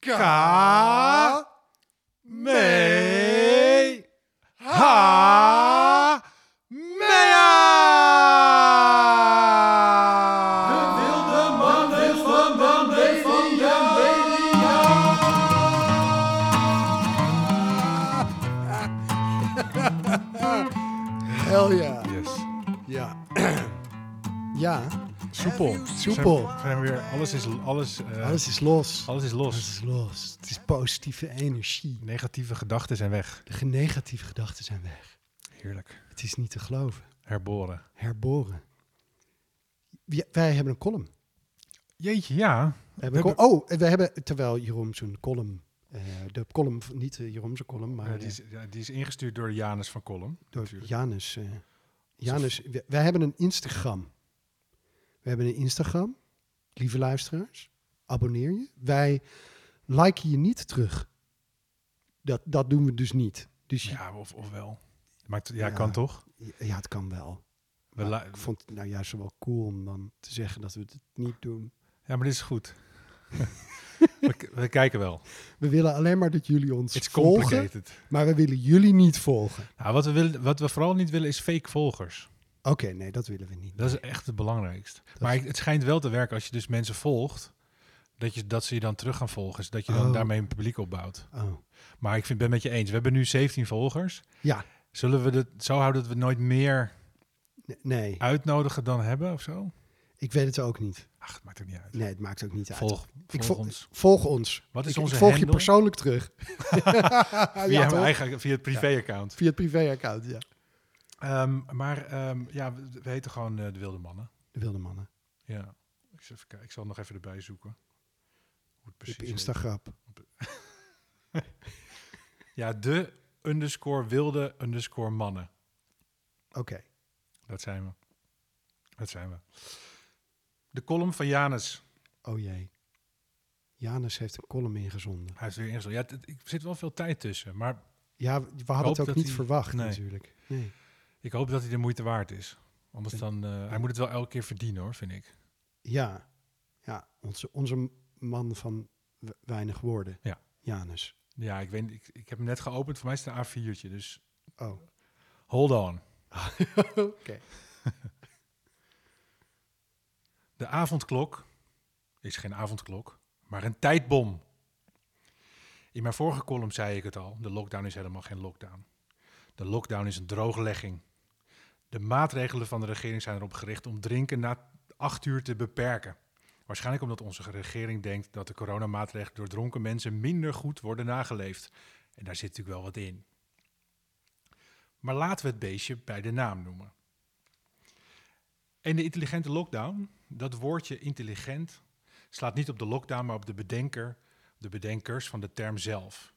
God. Soepel. We weer, alles is, alles, eh, alles is los. alles is Alles los. is los. Het is positieve energie. Negatieve gedachten zijn weg. De negatieve gedachten zijn weg. Heerlijk. Het is niet te geloven. Herboren. Herboren. Ja, wij hebben een column. Jeetje, ja. We hebben We oh, we hebben, terwijl Jeroen zijn column, eh, de column, niet uh, Jeroen zijn column, maar Eh, die, is, ja, die is ingestuurd door Janus van Kolm. eh, door natuurlijk. Janus. eh, Janus, we- wij hebben een Instagram. We hebben een Instagram. Lieve luisteraars, abonneer je. Wij liken je niet terug. Dat, dat doen we dus niet. Dus ja, of, of wel. Maakt, ja, Ja. kan toch? ja het kan wel. We Maar ik vond het nou juist wel cool om dan te zeggen dat we het niet doen. ja, maar dit is goed. we, kijken wel. We willen alleen maar dat jullie ons It's volgen, complicated. maar we willen jullie niet volgen. Nou, wat, we willen, wat we vooral niet willen is fake volgers. Oké, nee, dat willen we niet. Dat is echt het belangrijkste. Dat maar is- het schijnt wel te werken als je dus mensen volgt. Dat, je, dat ze je dan terug gaan volgen. Dus dat je dan Oh. daarmee een publiek opbouwt. Oh. Maar ik vind, ben met je eens. We hebben nu 17 volgers. Ja, Zullen we het zo houden dat we nooit meer nee, uitnodigen dan hebben of zo? ik weet het ook niet. Ach, het maakt ook niet uit. Nee, het maakt ook niet uit. Volg, volg vol- ons. Volg ons. Wat is ik, onze ik volg je persoonlijk terug. Via, ja, eigen, via het privé-account. Via het privé-account, ja. Ehm, maar ehm, ja, we, we heten gewoon eh, de Wilde Mannen. De wilde mannen. Ja. Ik zal, even ik zal nog even erbij zoeken. Hoe het precies Op. Instagram. Ja, de underscore wilde underscore mannen. Oké. Dat zijn we. Dat zijn we. De column van Janus. Oh jee. Janus heeft een column ingezonden. Hij heeft weer ingezonden. Ja, er zit wel veel tijd tussen. Maar Ja, we hadden het ook niet hij- verwacht nee. natuurlijk. Nee. Ik hoop dat hij de moeite waard is. Anders dan... eh, hij moet het wel elke keer verdienen hoor, vind ik. Ja. Ja, onze, onze man van we- weinig woorden. Ja. Janus. Ja, ik, weet, ik, ik heb hem net geopend. Voor mij is het een A4'tje. Dus Oh. hold on. Oké. De avondklok is geen avondklok, maar een tijdbom. In mijn vorige column zei ik het al, de lockdown is helemaal geen lockdown. De lockdown is een drooglegging. De maatregelen van de regering zijn erop gericht om drinken na acht uur te beperken. Waarschijnlijk omdat onze regering denkt dat de coronamaatregelen door dronken mensen minder goed worden nageleefd. En daar zit natuurlijk wel wat in. Maar laten we het beestje bij de naam noemen. En de intelligente lockdown, dat woordje intelligent, slaat niet op de lockdown, maar op de bedenker, de bedenkers van de term zelf.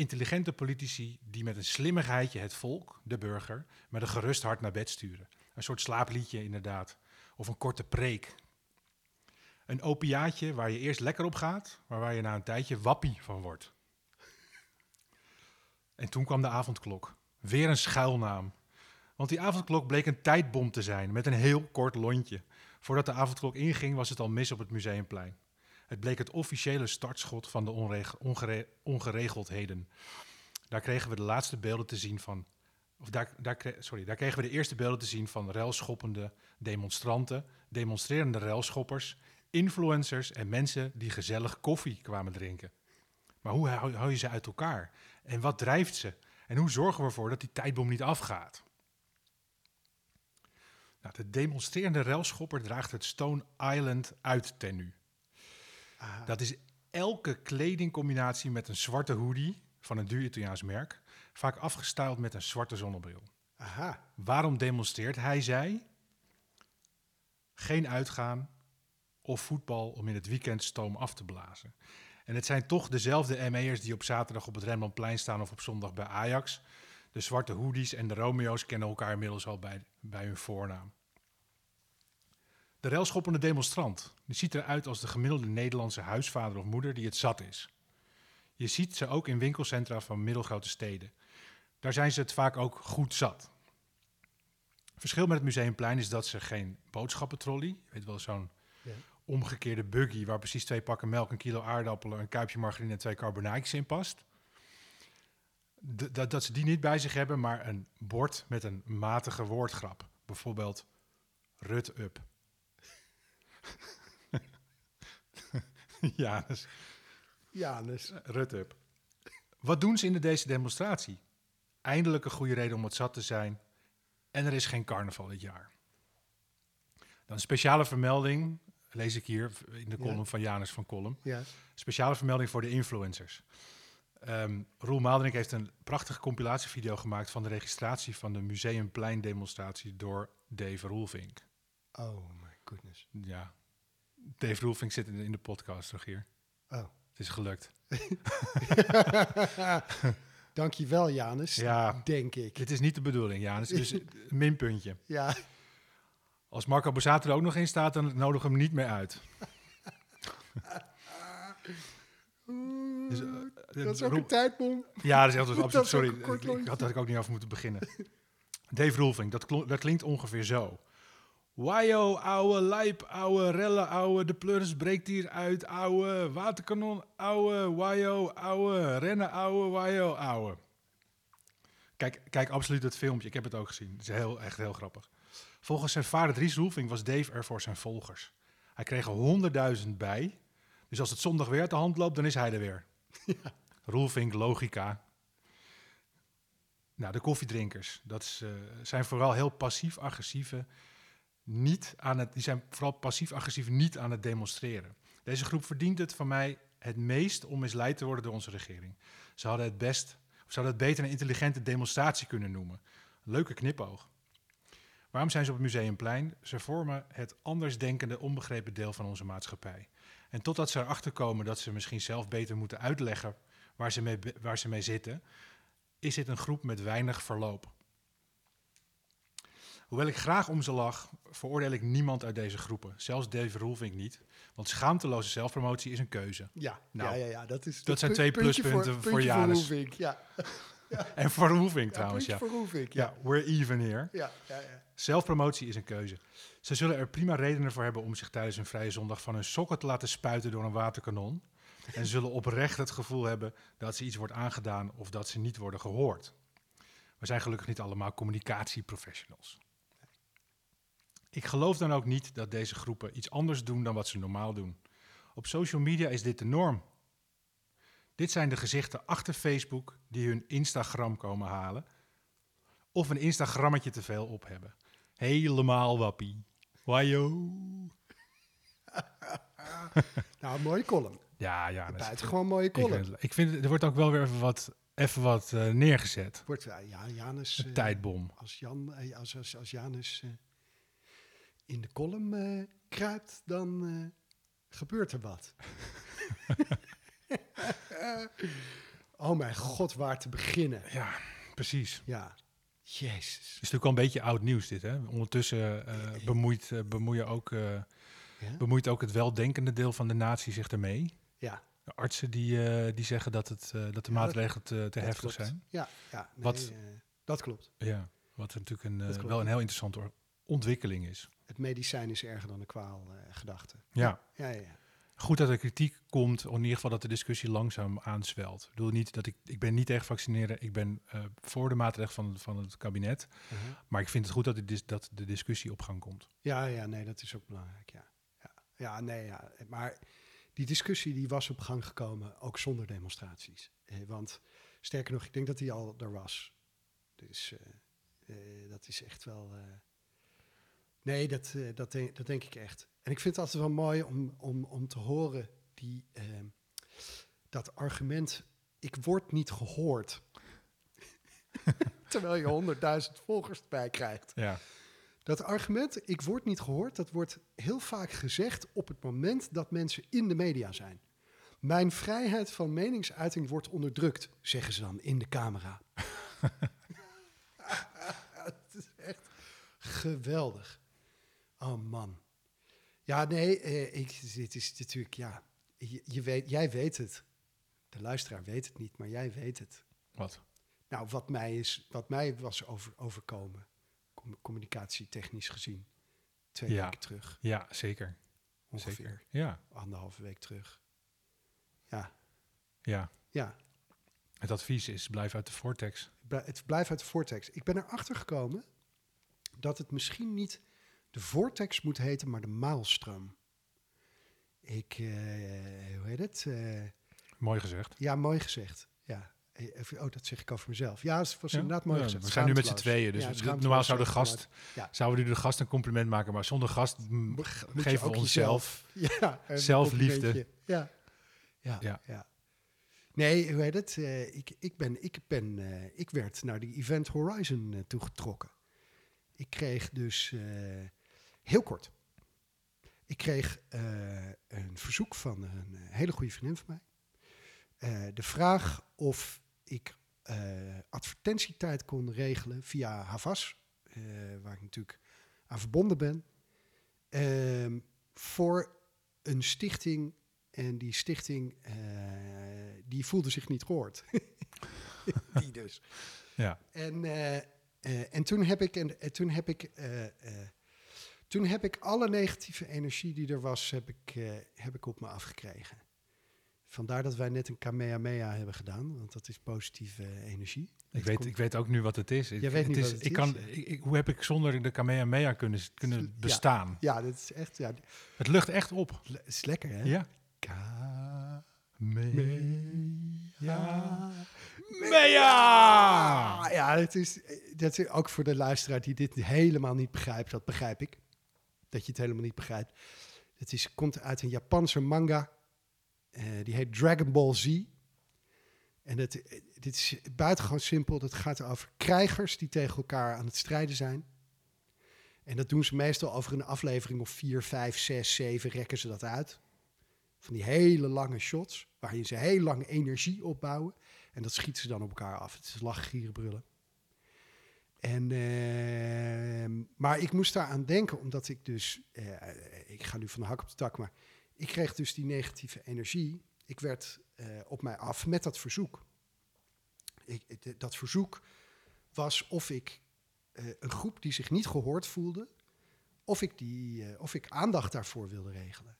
Intelligente politici die met een slimmigheidje het volk, de burger, met een gerust hart naar bed sturen. Een soort slaapliedje inderdaad, of een korte preek. Een opiaatje waar je eerst lekker op gaat, maar waar je na een tijdje wappie van wordt. En toen kwam de avondklok. Weer een schuilnaam. Want die avondklok bleek een tijdbom te zijn met een heel kort lontje. Voordat de avondklok inging was het al mis op het museumplein. Het bleek het officiële startschot van de ongeregeldheden. Daar kregen we de laatste beelden te zien van. Of daar, sorry, daar kregen we de eerste beelden te zien van ruilschoppende demonstranten, demonstrerende ruilschoppers, influencers en mensen die gezellig koffie kwamen drinken. Maar hoe hou, hou je ze uit elkaar? En wat drijft ze? En hoe zorgen we ervoor dat die tijdbom niet afgaat? Nou, de demonstrerende railschopper draagt het Stone Island uit tenue. Dat is elke kledingcombinatie met een zwarte hoodie van een duur Italiaans merk, vaak afgestyled met een zwarte zonnebril. aha. Waarom demonstreert hij zij? Geen uitgaan of voetbal om in het weekend stoom af te blazen. En het zijn toch dezelfde ME'ers die op zaterdag op het Rembrandtplein staan of op zondag bij Ajax. De zwarte hoodies en de Romeo's kennen elkaar inmiddels al bij, bij hun voornaam. De railschoppende demonstrant die ziet eruit als de gemiddelde Nederlandse huisvader of moeder die het zat is. Je ziet ze ook in winkelcentra van middelgrote steden. Daar zijn ze het vaak ook goed zat. Verschil met het Museumplein is dat ze geen boodschappentrolley, je weet wel, zo'n Ja. omgekeerde buggy waar precies twee pakken melk, een kilo aardappelen, een kuipje margarine en twee carbonaatjes in past. D- dat, dat ze die niet bij zich hebben, maar een bord met een matige woordgrap. Bijvoorbeeld Rut up. Ja, dus Janus. Rut up. Wat doen ze in de deze demonstratie? Eindelijk een goede reden om het zat te zijn. En er is geen carnaval dit jaar. Dan een speciale vermelding, lees ik hier in de Ja. column van Janus van Kolm. Ja. Speciale vermelding voor de influencers. Ehm Roel Maalderink heeft een prachtige compilatievideo gemaakt van de registratie van de Museumplein demonstratie door Dave Roelvink. Oh goodness. Ja, Dave Roelvink zit in de, in de podcast, Rogier. Oh. Het is gelukt. Dankjewel, Janus. Ja. Denk ik. Dit is niet de bedoeling, Janus. Dus een minpuntje. Ja. Als Marco Borsato er ook nog in staat, dan nodig hem niet meer uit. Dus, eh, dat is ook een tijdbom. Ja, dat is altijd Dat absoluut. Sorry, ik, had dat ik ook niet over moeten beginnen. Dave Roelvink, dat, dat klinkt ongeveer zo. Wajo, ouwe, lijp, ouwe, rellen, ouwe, de pleuris breekt hier uit, ouwe, waterkanon, ouwe, wajo, ouwe, rennen, ouwe, wajo, ouwe. Kijk, kijk absoluut het filmpje, ik heb het ook gezien. Het is heel, echt heel grappig. Volgens zijn vader Dries Roelvink was Dave er voor zijn volgers. Hij kreeg er honderdduizend bij, dus als het zondag weer uit de hand loopt, dan is hij er weer. Roelvink, logica. Nou, de koffiedrinkers, dat is, eh, zijn vooral heel passief-agressieve, niet aan het, die zijn vooral passief-agressief niet aan het demonstreren. Deze groep verdient het van mij het meest om misleid te worden door onze regering. Ze hadden het best, of ze hadden het beter een intelligente demonstratie kunnen noemen. Leuke knipoog. Waarom zijn ze op het Museumplein? Ze vormen het andersdenkende, onbegrepen deel van onze maatschappij. En totdat ze erachter komen dat ze misschien zelf beter moeten uitleggen waar ze mee, waar ze mee zitten, is dit een groep met weinig verloop. Hoewel ik graag om ze lach, veroordeel ik niemand uit deze groepen. Zelfs Dave Roelvink niet. Want schaamteloze zelfpromotie is een keuze. Ja, Nou, ja, ja, ja, dat is dat zijn twee pluspunten voor puntje Janus. Roelvink, ja. En voor Roelvink trouwens, ja. voor Roelvink, ja. We're even here. Ja, ja, ja. Zelfpromotie is een keuze. Ze zullen er prima redenen voor hebben om zich tijdens een vrije zondag van hun sokken te laten spuiten door een waterkanon. En zullen oprecht het gevoel hebben dat ze iets wordt aangedaan of dat ze niet worden gehoord. We zijn gelukkig niet allemaal communicatieprofessionals. Ik geloof dan ook niet dat deze groepen iets anders doen dan wat ze normaal doen. Op social media is dit de norm. Dit zijn de gezichten achter Facebook die hun Instagram komen halen. Of een Instagrammetje te veel op hebben. Helemaal wappie. Wajo. Nou, mooie column. Ja, ja. Buitengewoon mooie ik, column. vind het- ik vind er wordt ook wel weer even wat, even wat eh, neergezet. Wordt, eh, ja, Janus... Een eh, tijdbom. Als, Jan, als, als, als Janus in de column eh, kruipt, dan eh, gebeurt er wat. oh mijn god, waar te beginnen. Ja, precies. Ja, jezus. Het is natuurlijk wel een beetje oud nieuws dit, hè? Ondertussen eh, bemoeit, bemoeien ook, Ja? bemoeit ook het weldenkende deel van de natie zich ermee. Ja, De artsen die, die zeggen dat, het, dat de Ja, maatregelen te, te heftig klopt. zijn. Ja, ja nee, Wat- dat klopt. Ja, wat natuurlijk een, wel een heel interessante ontwikkeling is. Het medicijn is erger dan de kwaal, eh, gedachte. Ja. Ja, ja, ja. Goed dat er kritiek komt, in ieder geval dat de discussie langzaam aanzwelt. Ik bedoel niet dat ik, ik ben niet tegen vaccineren, ik ben eh, voor de maatregelen van, van het kabinet. Uh-huh. Maar ik vind het goed dat, de dat de discussie op gang komt. Ja, ja, nee, dat is ook belangrijk, ja. Ja, ja nee, ja. Maar die discussie die was op gang gekomen, ook zonder demonstraties. Eh, want sterker nog, ik denk dat die al er was. Dus eh, dat is echt wel... nee, dat, eh, dat, denk, dat denk ik echt. En ik vind het altijd wel mooi om, om, om te horen die, eh, dat argument... Ik word niet gehoord. Terwijl je honderdduizend volgers erbij krijgt. Ja, Dat argument, ik word niet gehoord, dat wordt heel vaak gezegd op het moment dat mensen in de media zijn. Mijn vrijheid van meningsuiting wordt onderdrukt, zeggen ze dan in de camera. Het is echt geweldig. Oh man. Ja, nee, eh, ik, dit is natuurlijk, ja, je, je weet, jij weet het. De luisteraar weet het niet, maar jij weet het. wat? Nou, wat mij, is, wat mij was over, overkomen, com- communicatietechnisch gezien, twee Ja. weken terug. Ja, zeker. ongeveer. Zeker. Ja, Anderhalve week terug. Ja, ja. ja. Het advies is, blijf uit de vortex. Het blijft uit de vortex. Ik ben erachter gekomen dat het misschien niet de vortex moet heten, maar de maalstroom. Ik, eh, hoe heet het? Eh, Mooi gezegd. ja, mooi gezegd. Ja. Eh, Oh, dat zeg ik over mezelf. Ja, het was Ja? inderdaad mooi Ja, gezegd. We zijn nu met z'n tweeën, dus Ja, normaal zou de gast, zouden we de gast een compliment maken, maar zonder gast mm, geven we onszelf. jezelf- Zelfliefde. Ja. Ja, Ja. Nee, hoe heet het? Ik, ik, ben, ik, ben, ik werd naar die Event Horizon toegetrokken. Ik kreeg dus, heel kort, ik kreeg eh, een verzoek van een eh, hele goede vriendin van mij. Eh, de vraag of ik advertentietijd kon regelen via Havas, waar ik natuurlijk aan verbonden ben, ehm, voor een stichting. En die stichting, die voelde zich niet gehoord. die dus. Ja, En, en toen heb ik, en, en toen heb ik, toen heb ik alle negatieve energie die er was, heb ik, eh, heb ik op me afgekregen. Vandaar dat wij net een Kamehameha hebben gedaan, want dat is positieve energie. ik Dat weet, komt- ik weet ook nu wat het is. Jij weet het is, wat het ik is, kan, ik, hoe heb ik zonder de Kamehameha kunnen, kunnen bestaan? Ja, dat is echt, ja, Het lucht echt op. le- is lekker hè? Ja. Ka- Ja. Ah, ja, het is, dat is ook voor de luisteraar die dit helemaal niet begrijpt. Dat begrijp ik. Dat je het helemaal niet begrijpt. Het is, komt uit een Japanse manga. eh, die heet Dragon Ball Z. En het, eh, dit is buitengewoon simpel. Dat gaat over krijgers die tegen elkaar aan het strijden zijn. En dat doen ze meestal over een aflevering of vier, vijf, zes, zeven rekken ze dat uit. Van die hele lange shots, waarin ze heel lang energie opbouwen. En dat schieten ze dan op elkaar af. Het is lachen, gieren, brullen. En, ehm, maar ik moest daar aan denken, omdat ik dus... eh, ik ga nu van de hak op de tak, maar... Ik kreeg dus die negatieve energie. Ik werd eh, op mij af met dat verzoek. Ik, het- dat verzoek was of ik eh, een groep die zich niet gehoord voelde... of ik, die, eh, of ik aandacht daarvoor wilde regelen.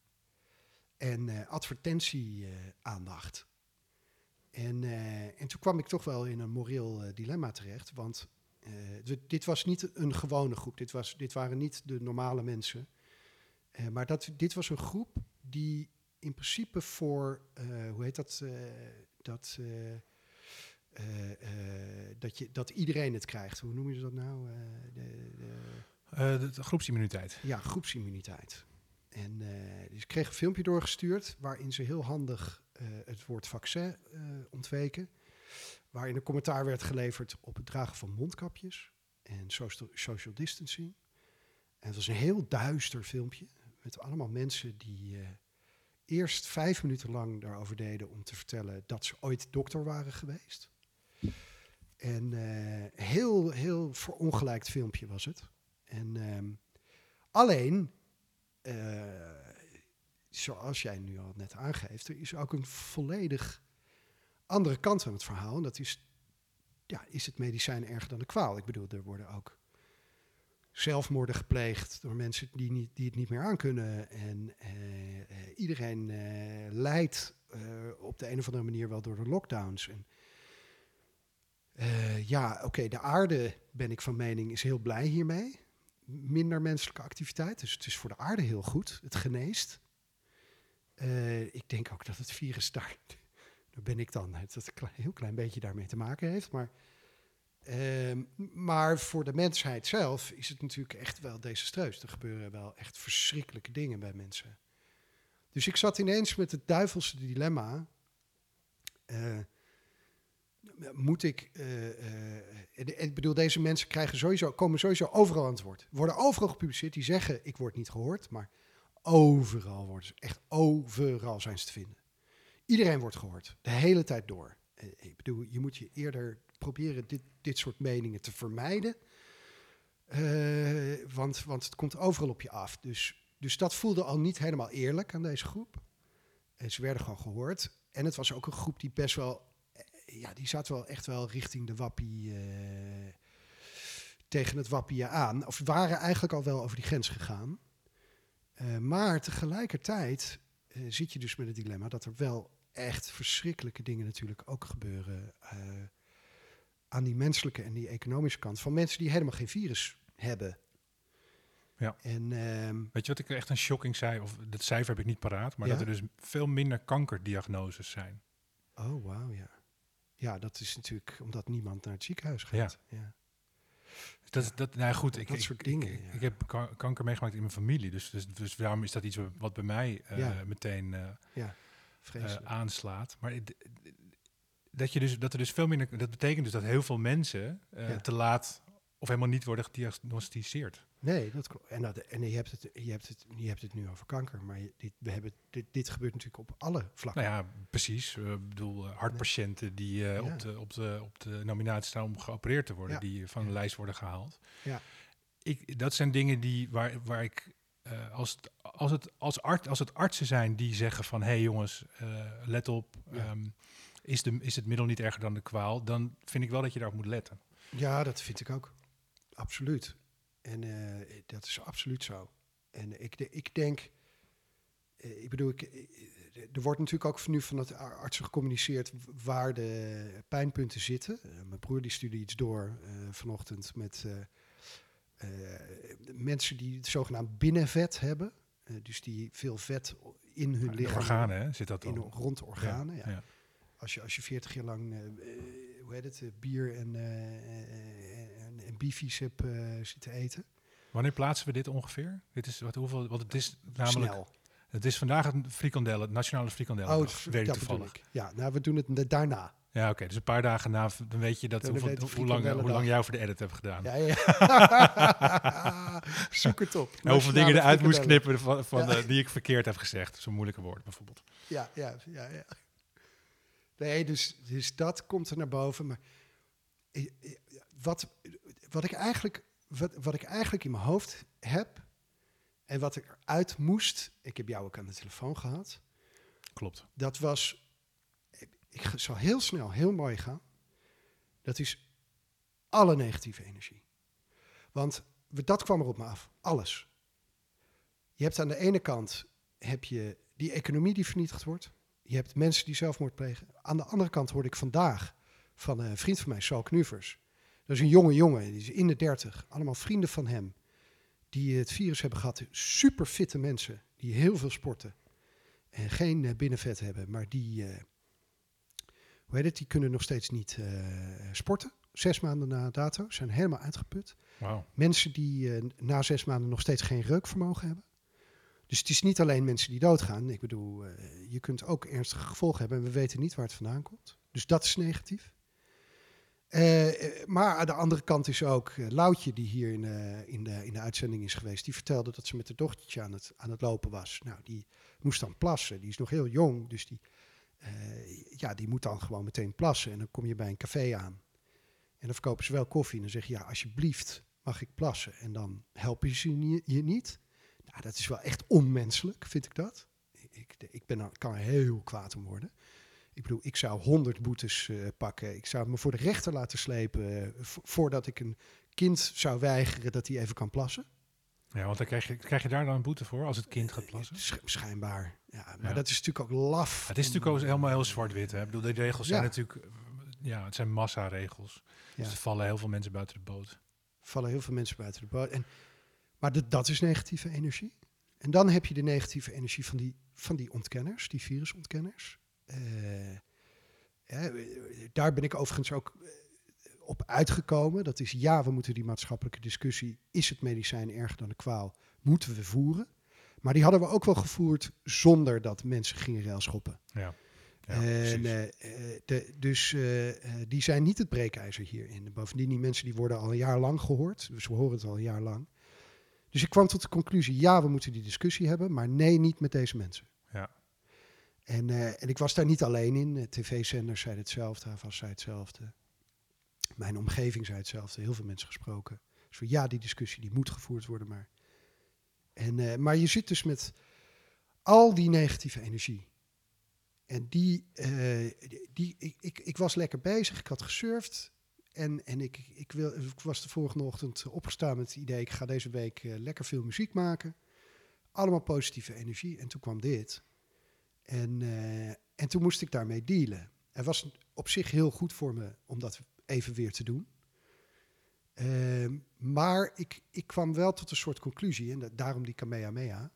En eh advertentie-aandacht. En, eh, en toen kwam ik toch wel in een moreel eh, dilemma terecht. Want eh, dit was niet een gewone groep. Dit, was, dit waren niet de normale mensen. Eh, maar dat, dit was een groep die in principe voor, eh, hoe heet dat, eh, dat, eh, eh, eh, dat, je, dat iedereen het krijgt. Hoe noem je dat nou? Eh, de, de, Eh, de, de groepsimmuniteit. ja, groepsimmuniteit. En eh, dus ik kreeg een filmpje doorgestuurd waarin ze heel handig eh, het woord vaccin eh, ontweken. Waarin een commentaar werd geleverd op het dragen van mondkapjes en social, social distancing. En het was een heel duister filmpje met allemaal mensen die eh, eerst vijf minuten lang daarover deden om te vertellen dat ze ooit dokter waren geweest. En eh, heel, heel verongelijkt filmpje was het. En ehm, alleen, eh, zoals jij nu al net aangeeft, er is ook een volledig andere kant aan het verhaal. En dat is, ja, is het medicijn erger dan de kwaal? Ik bedoel, er worden ook zelfmoorden gepleegd door mensen die, niet, die het niet meer aankunnen. En eh, eh, iedereen eh, eh, op de een of andere manier wel door de lockdowns. En, eh, ja, oké, de aarde, ben ik van mening, is heel blij hiermee. Minder menselijke activiteit, dus het is voor de aarde heel goed. Het geneest. Eh, ik denk ook dat het virus daar ben ik dan, dat het een heel klein beetje daarmee te maken heeft. Maar, ehm, maar voor de mensheid zelf is het natuurlijk echt wel desastreus. Er gebeuren wel echt verschrikkelijke dingen bij mensen. Dus ik zat ineens met het duivelse dilemma. Eh, moet ik. eh, eh, ik bedoel, deze mensen krijgen sowieso, komen sowieso overal aan het. Worden overal gepubliceerd. Die zeggen: Ik word niet gehoord. Maar overal worden ze. Echt overal zijn ze te vinden. Iedereen wordt gehoord. De hele tijd door. Eh, ik bedoel, je moet je eerder proberen dit, dit soort meningen te vermijden. Eh, want, want het komt overal op je af. Dus, dus dat voelde al niet helemaal eerlijk aan deze groep. En ze werden gewoon gehoord. En het was ook een groep die best wel eh, ja, die zat wel echt wel richting de wappie, tegen het wappie aan. Of waren eigenlijk al wel over die grens gegaan. Maar tegelijkertijd zit je dus met het dilemma dat er wel echt verschrikkelijke dingen natuurlijk ook gebeuren eh, aan die menselijke en die economische kant van mensen die helemaal geen virus hebben. Ja. En ehm, Weet je wat ik echt een shocking zei? Of dat cijfer heb ik niet paraat, maar Ja? dat er dus veel minder kankerdiagnoses zijn. oh wauw, ja. Ja, dat is natuurlijk omdat niemand naar het ziekenhuis gaat. Ja. Dat, is- dat, nou ja, goed, ik, dat ik, soort ik- dingen, Ik, ja. ik heb ka- kanker meegemaakt in mijn familie, dus, dus, dus daarom is dat iets wa- wat bij mij eh, Ja. meteen eh, Ja, eh, aanslaat. Maar dat, je dus, dat er dus veel minder, dat betekent dus dat heel veel mensen eh, Ja. te laat of helemaal niet worden gediagnosticeerd. Nee, dat klopt. En, dat, en je, hebt het, je, hebt het, je hebt het nu over kanker, maar je- dit, we hebben, dit, dit gebeurt natuurlijk op alle vlakken. Nou ja, precies. Eh, Ik bedoel, hartpatiënten die Ja. op, de, op, de, op de nominatie staan om geopereerd te worden, Ja. die van de lijst worden gehaald. Ja. Ik, dat zijn dingen die, waar, waar ik, eh, als, het, als, het, als, arts, als het artsen zijn die zeggen van, hé hey jongens, eh, let op, Ja. ehm, is, de, is het middel niet erger dan de kwaal, dan vind ik wel dat je daarop moet letten. Ja, dat vind ik ook. Absoluut. En eh, dat is absoluut zo. En ik, de- ik denk, ik bedoel, ik, er wordt natuurlijk ook nu van het ar- artsen gecommuniceerd waar de pijnpunten zitten. Mijn broer die stuurde iets door vanochtend met mensen die het zogenaamd binnenvet hebben. Eh, dus die veel vet in hun lichaam organen, hè, zit dat in, dan? rond de organen. Ja. ja. Als, je, als je 40 jaar lang, eh, eh, hoe heet het, eh, bier en, eh, eh, en, en beefies hebt eh, zitten eten. Wanneer plaatsen we dit ongeveer? Dit is, wat, hoeveel, want het is namelijk, Snel. het is vandaag een frikandel, het nationale frikandel. Oh, weet het- ik dat toevallig. ik. Ja, nou, we doen het da- daarna. Ja, oké. Dus een paar dagen na, dan weet je dat, hoeveel, weet hoe, lang, hoe lang jij over de edit hebt gedaan. Ja, ja. Zoek het op. en hoeveel dingen eruit moest knippen van, van, Ja. die ik verkeerd heb gezegd. Zo'n moeilijke woord bijvoorbeeld. Ja, ja, ja, ja. Nee, dus, dus dat komt er naar boven. Maar wat, wat, ik eigenlijk, wat, wat ik eigenlijk in mijn hoofd heb en wat ik eruit moest, ik heb jou ook aan de telefoon gehad, Klopt. dat was, ik zal heel snel, heel mooi gaan. Dat is alle negatieve energie. Want dat kwam er op me af, alles. Je hebt aan de ene kant heb je die economie die vernietigd wordt. Je hebt mensen die zelfmoord plegen. Aan de andere kant hoorde ik vandaag van een vriend van mij, Saul Knuvers. Dat is een jonge jongen, die is in de dertig. Allemaal vrienden van hem. Die het virus hebben gehad. Super fitte mensen, die heel veel sporten en geen eh, binnenvet hebben, maar die, eh, hoe heet het, die kunnen nog steeds niet eh, sporten. Zes maanden na dato, zijn helemaal uitgeput. Mensen die eh, na zes maanden nog steeds geen reukvermogen hebben. Dus het is niet alleen mensen die doodgaan. Ik bedoel, eh, je kunt ook ernstige gevolgen hebben en we weten niet waar het vandaan komt. Dus dat is negatief. Maar aan de andere kant is ook eh, Loutje, die hier in, in, de, in de uitzending is geweest, die vertelde dat ze met haar dochtertje aan het, aan het lopen was. Nou, die moest dan plassen. Die is nog heel jong, dus die, eh, ja, die moet dan gewoon meteen plassen. En dan kom je bij een café aan. En dan verkopen ze wel koffie. En dan zeg je, ja, alsjeblieft, mag ik plassen? En dan helpen ze je niet. Nou, dat is wel echt onmenselijk, vind ik dat. Ik, ik ben kan heel kwaad om worden. Ik bedoel, ik zou honderd boetes eh, pakken. Ik zou me voor de rechter laten slepen... eh, vo- voordat ik een kind zou weigeren dat hij even kan plassen. Ja, want dan krijg je, krijg je daar dan een boete voor als het kind gaat plassen? Sch- schijnbaar. Ja, maar Ja. dat is natuurlijk ook laf. Het is natuurlijk ook helemaal heel zwart-wit. Ik bedoel, de regels zijn Ja. natuurlijk... eh, Ja, het zijn massaregels. Ja. Dus er vallen heel veel mensen buiten de boot. vallen heel veel mensen buiten de boot. En, maar de- dat is negatieve energie. En dan heb je de negatieve energie van die, van die ontkenners, die virusontkenners. Eh, hè, daar ben ik overigens ook eh, op uitgekomen. Dat is ja, we moeten die maatschappelijke discussie, is het medicijn erger dan de kwaal, moeten we voeren. Maar die hadden we ook wel gevoerd zonder dat mensen gingen railschoppen. Ja, ja en, eh, eh, de, dus eh, die zijn niet het breekijzer hierin. Bovendien, die mensen die worden al een jaar lang gehoord. Dus we horen het al een jaar lang. Dus ik kwam tot de conclusie, ja, we moeten die discussie hebben, maar nee, niet met deze mensen. Ja. En, en ik was daar niet alleen in. TV-zenders zeiden hetzelfde, Havas zei hetzelfde. Mijn omgeving zei hetzelfde, heel veel mensen gesproken. Dus van, ja, die discussie die moet gevoerd worden, maar... En, eh, maar je zit dus met al die negatieve energie. En die, eh, die ik, ik, ik was lekker bezig, ik had gesurfd. En, en ik, ik, wil, ik was de volgende ochtend opgestaan met het idee, ik ga deze week eh, lekker veel muziek maken. Allemaal positieve energie. En toen kwam dit. En, en toen moest ik daarmee dealen. Het was op zich heel goed voor me om dat even weer te doen. Ehm, maar ik, ik kwam wel tot een soort conclusie. En daarom die Kamehameha.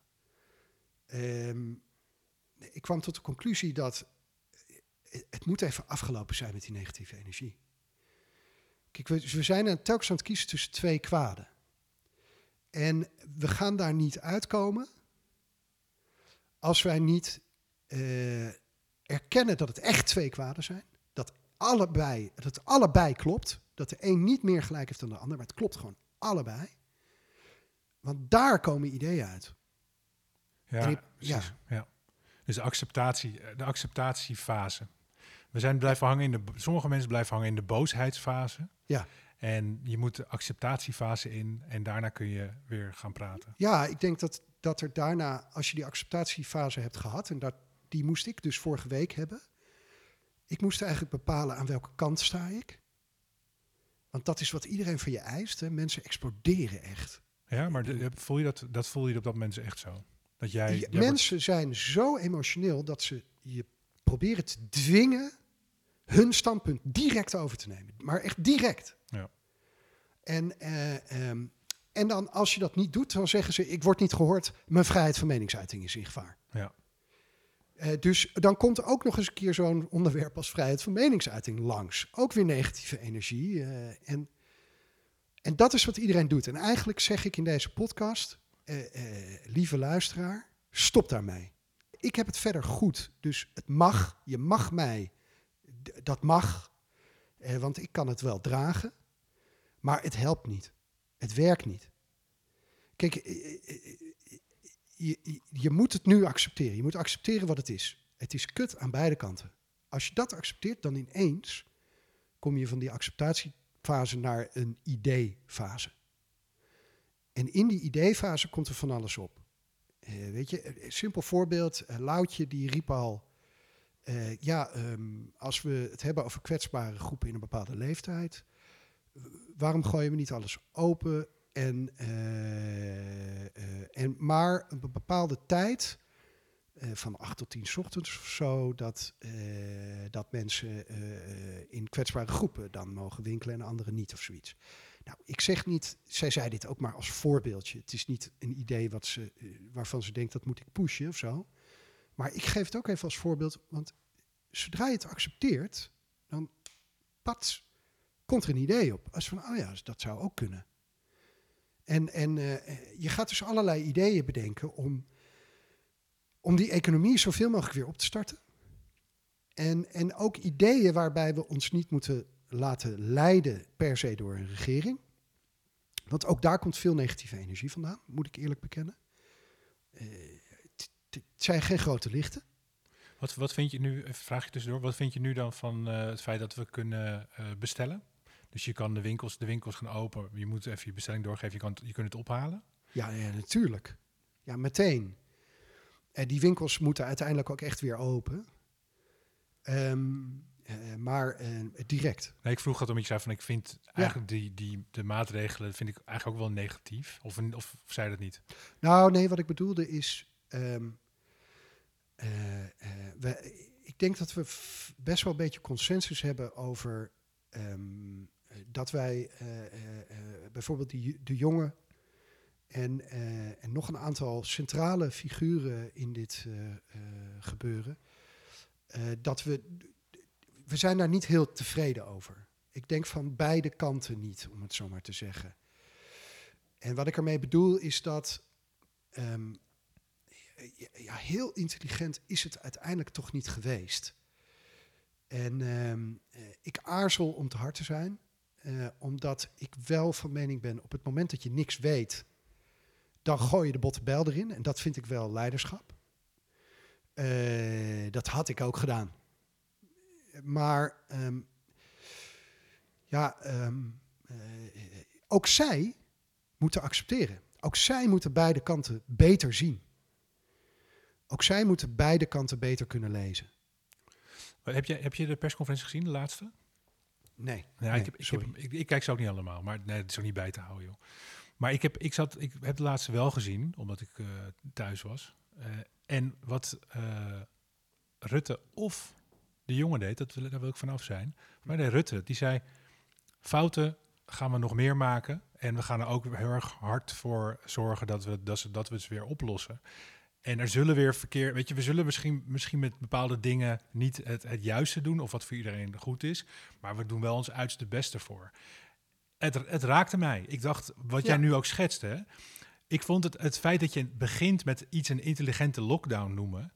Ehm, ik kwam tot de conclusie dat het moet even afgelopen zijn met die negatieve energie. Kijk, we, we zijn telkens aan het kiezen tussen twee kwaden. En we gaan daar niet uitkomen als wij niet eh, erkennen dat het echt twee kwaden zijn. Allebei, dat het allebei klopt. Dat de een niet meer gelijk heeft dan de ander, maar het klopt gewoon allebei. Want daar komen ideeën uit. Ja, ja. Ja. Dus de, acceptatie, eh, de acceptatiefase. We zijn blijven hangen in de, sommige mensen blijven hangen in de boosheidsfase. Ja. En je moet de acceptatiefase in en daarna kun je weer gaan praten. Ja, ik denk dat, dat er daarna, als je die acceptatiefase hebt gehad, en dat, die moest ik dus vorige week hebben. Ik moest eigenlijk bepalen aan welke kant sta ik. Want dat is wat iedereen van je eist. Hè. Mensen exploderen echt. Ja, maar voel je dat, dat voel je op dat moment echt zo? Dat jij, Die jij wordt- mensen zijn zo emotioneel dat ze je proberen te dwingen hun standpunt direct over te nemen. Maar echt direct. Ja. En, eh, ehm, en dan als je dat niet doet, dan zeggen ze: Ik word niet gehoord, mijn vrijheid van meningsuiting is in gevaar. Ja. Eh, dus dan komt er ook nog eens een keer zo'n onderwerp als vrijheid van meningsuiting langs. Ook weer negatieve energie. eh, en, en dat is wat iedereen doet. En eigenlijk zeg ik in deze podcast, eh, lieve luisteraar, stop daarmee. Ik heb het verder goed, dus het mag. Je mag mij, dat mag, want ik kan het wel dragen. Maar het helpt niet. Het werkt niet. Kijk, je, je, moet het nu accepteren. Je moet accepteren wat het is. Het is kut aan beide kanten. Als je dat accepteert, dan ineens kom je van die acceptatiefase naar een idee-fase. En in die idee-fase komt er van alles op. Eh, weet je, simpel voorbeeld. eh, Loutje die riep al... eh, ja, ehm, als we het hebben over kwetsbare groepen in een bepaalde leeftijd... waarom gooien we niet alles open en, eh, eh, en maar een be- bepaalde tijd, eh, van 8 tot 10 's ochtends of zo, dat, dat mensen in kwetsbare groepen dan mogen winkelen en anderen niet of zoiets. Nou, ik zeg niet, zij zei dit ook maar als voorbeeldje. Het is niet een idee wat ze, waarvan ze denkt dat moet ik pushen of zo. Maar ik geef het ook even als voorbeeld, want zodra je het accepteert, dan pats, komt er een idee op. Als van, oh ja, dat zou ook kunnen. En, en eh, je gaat dus allerlei ideeën bedenken om, om die economie zoveel mogelijk weer op te starten. En, en ook ideeën waarbij we ons niet moeten laten leiden per se door een regering. Want ook daar komt veel negatieve energie vandaan, moet ik eerlijk bekennen. Eh, het- zijn geen grote lichten. Wat, wat vind je nu, vraag je tussendoor, wat vind je nu dan van eh, het feit dat we kunnen bestellen? Dus je kan de winkels, de winkels gaan open, je moet even je bestelling doorgeven, je, kan, je kunt het ophalen. Ja, ja, natuurlijk. Ja, meteen. En die winkels moeten uiteindelijk ook echt weer open. Ehm, eh, maar eh, direct. Nee, ik vroeg het omdat je zei van ik vind eigenlijk die, die, de maatregelen vind ik eigenlijk ook wel negatief. Of, of zei dat niet? Nou, nee, wat ik bedoelde is. ehm, eh, we, ik denk dat we best wel een beetje consensus hebben over. ehm, eh, dat wij eh, eh, eh, bijvoorbeeld de jongen. En, eh, en nog een aantal centrale figuren in dit eh, eh, gebeuren. eh, dat we. We zijn daar niet heel tevreden over. Ik denk van beide kanten niet, om het zo maar te zeggen. En wat ik ermee bedoel is dat ehm, ja, heel intelligent is het uiteindelijk toch niet geweest. En ehm, eh, ik aarzel om te hard te zijn, eh, omdat ik wel van mening ben, op het moment dat je niks weet, dan gooi je de botte bijl erin. En dat vind ik wel leiderschap. Eh, dat had ik ook gedaan. Maar ehm, ja, ehm, eh, ook zij moeten accepteren. Ook zij moeten beide kanten beter zien. Ook zij moeten beide kanten beter kunnen lezen. Heb je, heb je de persconferentie gezien, de laatste? Nee. Ja, nee, ik, heb, ik, heb, ik, ik kijk ze ook niet allemaal, maar nee, het is ook niet bij te houden, joh. Maar ik heb, ik, zat, ik heb de laatste wel gezien, omdat ik eh, thuis was. Eh, en wat eh, Rutte of de jongen deed, dat, wil- daar wil ik vanaf zijn. Maar nee, Rutte, die zei, fouten gaan we nog meer maken. En we gaan er ook heel erg hard voor zorgen dat we, dat, ze, dat we ze weer oplossen. En er zullen weer verkeer, weet je, we zullen misschien, misschien met bepaalde dingen niet het, het juiste doen of wat voor iedereen goed is, maar we doen wel ons uiterste beste voor. Het, het raakte mij. Ik dacht, wat Ja. jij nu ook schetste, hè? ik vond het, het feit dat je begint met iets een intelligente lockdown noemen,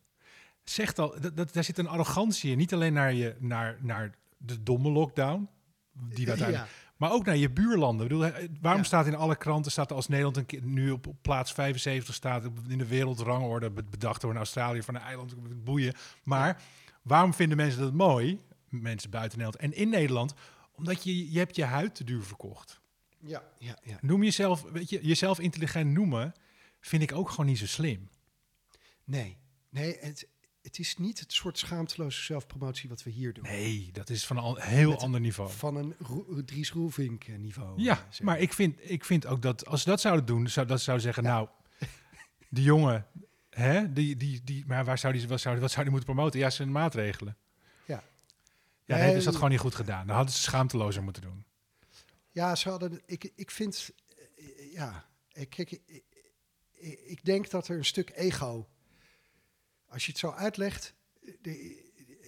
zegt al, dat, dat, daar zit een arrogantie in. Niet alleen naar, je, naar, naar de domme lockdown, die we uiteindelijk, Ja. Maar ook naar je buurlanden. Ik bedoel, waarom Ja. staat in alle kranten staat als Nederland een keer nu op, op plaats 75 staat in de wereldrangorde be- bedacht door een Australië van een eiland boeien. Maar waarom vinden mensen dat mooi? Mensen buiten Nederland en in Nederland, omdat je je hebt je huid te duur verkocht. Ja, ja, ja. Noem jezelf, weet je, jezelf intelligent noemen, vind ik ook gewoon niet zo slim. Nee, nee het, het is niet het soort schaamteloze zelfpromotie wat we hier doen. Nee, dat is van een al- heel Met- ander niveau. Van een Ro- Dries Roelvink eh, niveau. Ja, eh, zeg maar ik vind, ik vind ook dat als ze dat zouden doen, zou dat zou zeggen, nou, die jongen, hè, die, die, die, maar waar zou die, wat zou, wat zou die moeten promoten? Ja, zijn maatregelen. Ja. Ja, nee, dus dat gewoon niet goed gedaan. Dan hadden ze schaamtelozer moeten doen. Ja, ze hadden. Ik, ik vind. eh, Ja, kijk, ik, ik, ik denk dat er een stuk ego. Als je het zo uitlegt. de-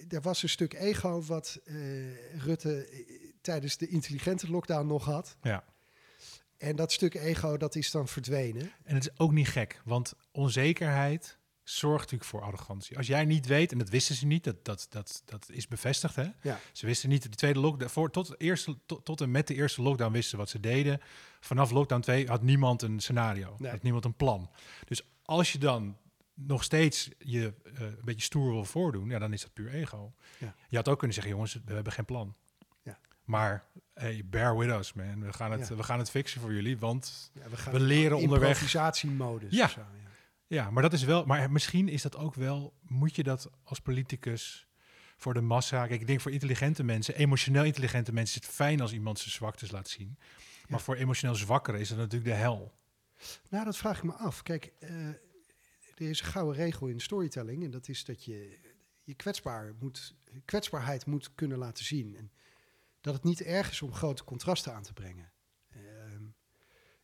er was een stuk ego wat eh, Rutte eh, tijdens de intelligente lockdown nog had. Ja. En dat stuk ego, dat is dan verdwenen. En het is ook niet gek, want onzekerheid zorgt natuurlijk voor arrogantie. Als jij niet weet, en dat wisten ze niet, dat, dat, dat, dat is bevestigd, hè? Ja. Ze wisten niet, de tweede lockdown, voor, tot, de eerste, tot, tot en met de eerste lockdown wisten ze wat ze deden. Vanaf lockdown 2 had niemand een scenario, Nee. had niemand een plan. Dus als je dan nog steeds je eh, een beetje stoer wil voordoen, ja, dan is dat puur ego. Ja. Je had ook kunnen zeggen, jongens, we hebben geen plan. Ja. Maar hey, bear with us, man. We gaan het, Ja. we gaan het fixen voor jullie, want we, gaan We leren onderweg. Improvisatiemodus. Ja. zo, ja. Ja, maar dat is wel. Maar misschien is dat ook wel. Moet je dat als politicus voor de massa. Kijk, ik denk voor intelligente mensen, emotioneel intelligente mensen, is het fijn als iemand zijn zwaktes laat zien. Maar voor emotioneel zwakkeren is dat natuurlijk de hel. Nou, dat vraag ik me af. Kijk, eh, er is een gouden regel in storytelling. En dat is dat je je kwetsbaar moet, kwetsbaarheid moet kunnen laten zien. En dat het niet erg is om grote contrasten aan te brengen. Ehm,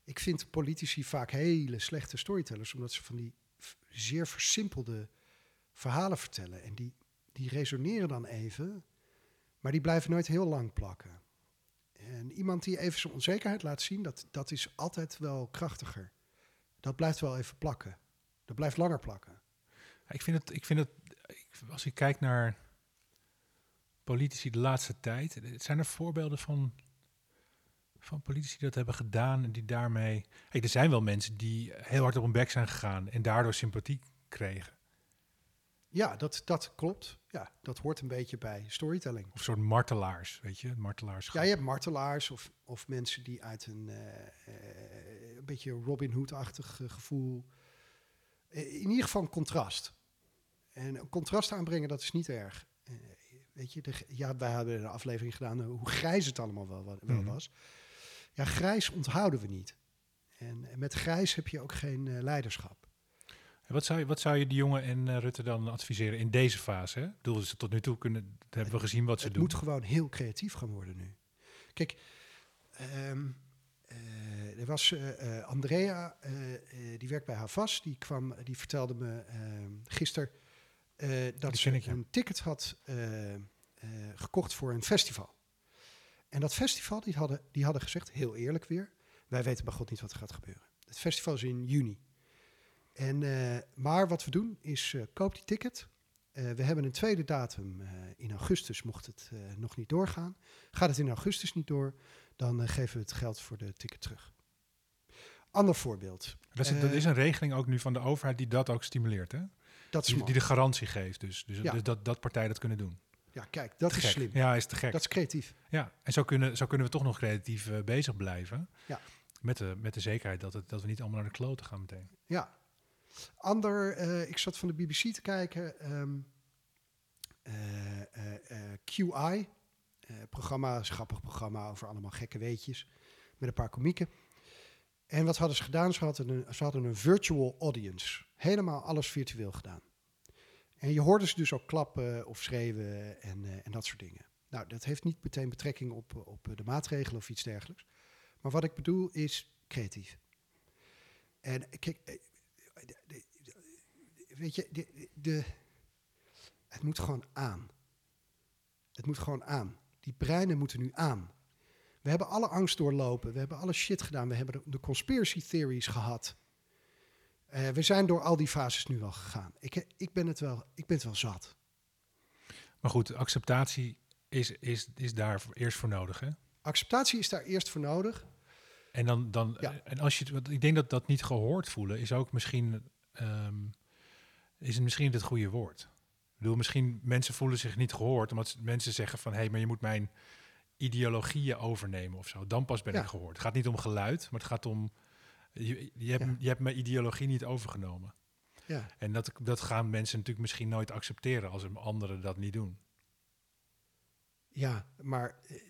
ik vind politici vaak hele slechte storytellers, omdat ze van die zeer versimpelde verhalen vertellen. En die, die resoneren dan even, maar die blijven nooit heel lang plakken. En iemand die even zijn onzekerheid laat zien, dat, dat is altijd wel krachtiger. Dat blijft wel even plakken. Dat blijft langer plakken. Ja, Ik vind het. Ik vind het als ik kijk naar politici de laatste tijd, zijn er voorbeelden van. Van politici die dat hebben gedaan en die daarmee. Hey, er zijn wel mensen die heel hard op hun bek zijn gegaan en daardoor sympathie kregen. Ja, dat, dat klopt. Ja, dat hoort een beetje bij storytelling. Of een soort martelaars, weet je, martelaars. Ja, je hebt martelaars of, of mensen die uit een eh, eh, een beetje Robin Hood-achtig eh, gevoel. Eh, in ieder geval een contrast. En een contrast aanbrengen, dat is niet erg. Eh, weet je, de, ja, wij hebben een aflevering gedaan eh, hoe grijs het allemaal wel, wel Mhm. was. Ja, grijs onthouden we niet. En, en met grijs heb je ook geen leiderschap. En Wat zou, je, wat zou je die jongen en Rutte dan adviseren in deze fase? Hè? Ik bedoel, ze tot nu toe kunnen, hebben we gezien wat ze het doen. moet gewoon heel creatief gaan worden nu. Kijk, eh, er was eh, eh, Andrea, eh, die werkt bij Havas, die kwam, die vertelde me gisteren dat Die ze ik, ja. een ticket had gekocht voor een festival. En dat festival, die hadden, die hadden gezegd, heel eerlijk weer, wij weten bij God niet wat er gaat gebeuren. Het festival is in juni. En, maar wat we doen is, eh, koop die ticket. We hebben een tweede datum in augustus, mocht het nog niet doorgaan. Gaat het in augustus niet door, dan geven we het geld voor de ticket terug. Ander voorbeeld. Dat is, dat eh, is een regeling ook nu van de overheid die dat ook stimuleert. Hè? Dat is Die, die de garantie geeft. Dus, dus, Ja. dus dat, dat partijen dat kunnen doen. Ja, kijk, dat Te is gek. slim. Ja, is te gek. Dat is creatief. Ja, en zo kunnen, zo kunnen we toch nog creatief eh, bezig blijven. Ja. Met, de, met de zekerheid dat, het, dat we niet allemaal naar de kloten gaan meteen. Ja. Ander, eh, ik zat van de BBC te kijken. ehm, eh, eh, eh, QI. programma, is een grappig programma over allemaal gekke weetjes. Met een paar komieken. En wat hadden ze gedaan? Ze hadden een, ze hadden een virtual audience. Helemaal alles virtueel gedaan. En je hoorde ze dus ook klappen of schreeuwen en, eh, en dat soort dingen. Nou, dat heeft niet meteen betrekking op, op de maatregelen of iets dergelijks. Maar wat ik bedoel is creatief. En kijk, eh, weet je, de, de, het moet gewoon aan. Het moet gewoon aan. Die breinen moeten nu aan. We hebben alle angst doorlopen. We hebben alle shit gedaan. We hebben de, de conspiracy theories gehad. Eh, we zijn door al die fases nu al gegaan. Ik, ik, ben, het wel, ik ben het wel zat. Maar goed, acceptatie is, is, is daar eerst voor nodig, hè? Acceptatie is daar eerst voor nodig. En dan, dan Ja. en als je, want ik denk dat dat niet gehoord voelen is ook misschien, ehm, is het misschien het goede woord. Ik bedoel, misschien mensen voelen zich niet gehoord, omdat mensen zeggen van, hé, hey, maar je moet mijn ideologieën overnemen of zo. Dan pas ben Ja. ik gehoord. Het gaat niet om geluid, maar het gaat om, je, je, hebt, Ja. je hebt mijn ideologie niet overgenomen. Ja. En dat, dat gaan mensen natuurlijk misschien nooit accepteren als een anderen dat niet doen. Ja, maar eh,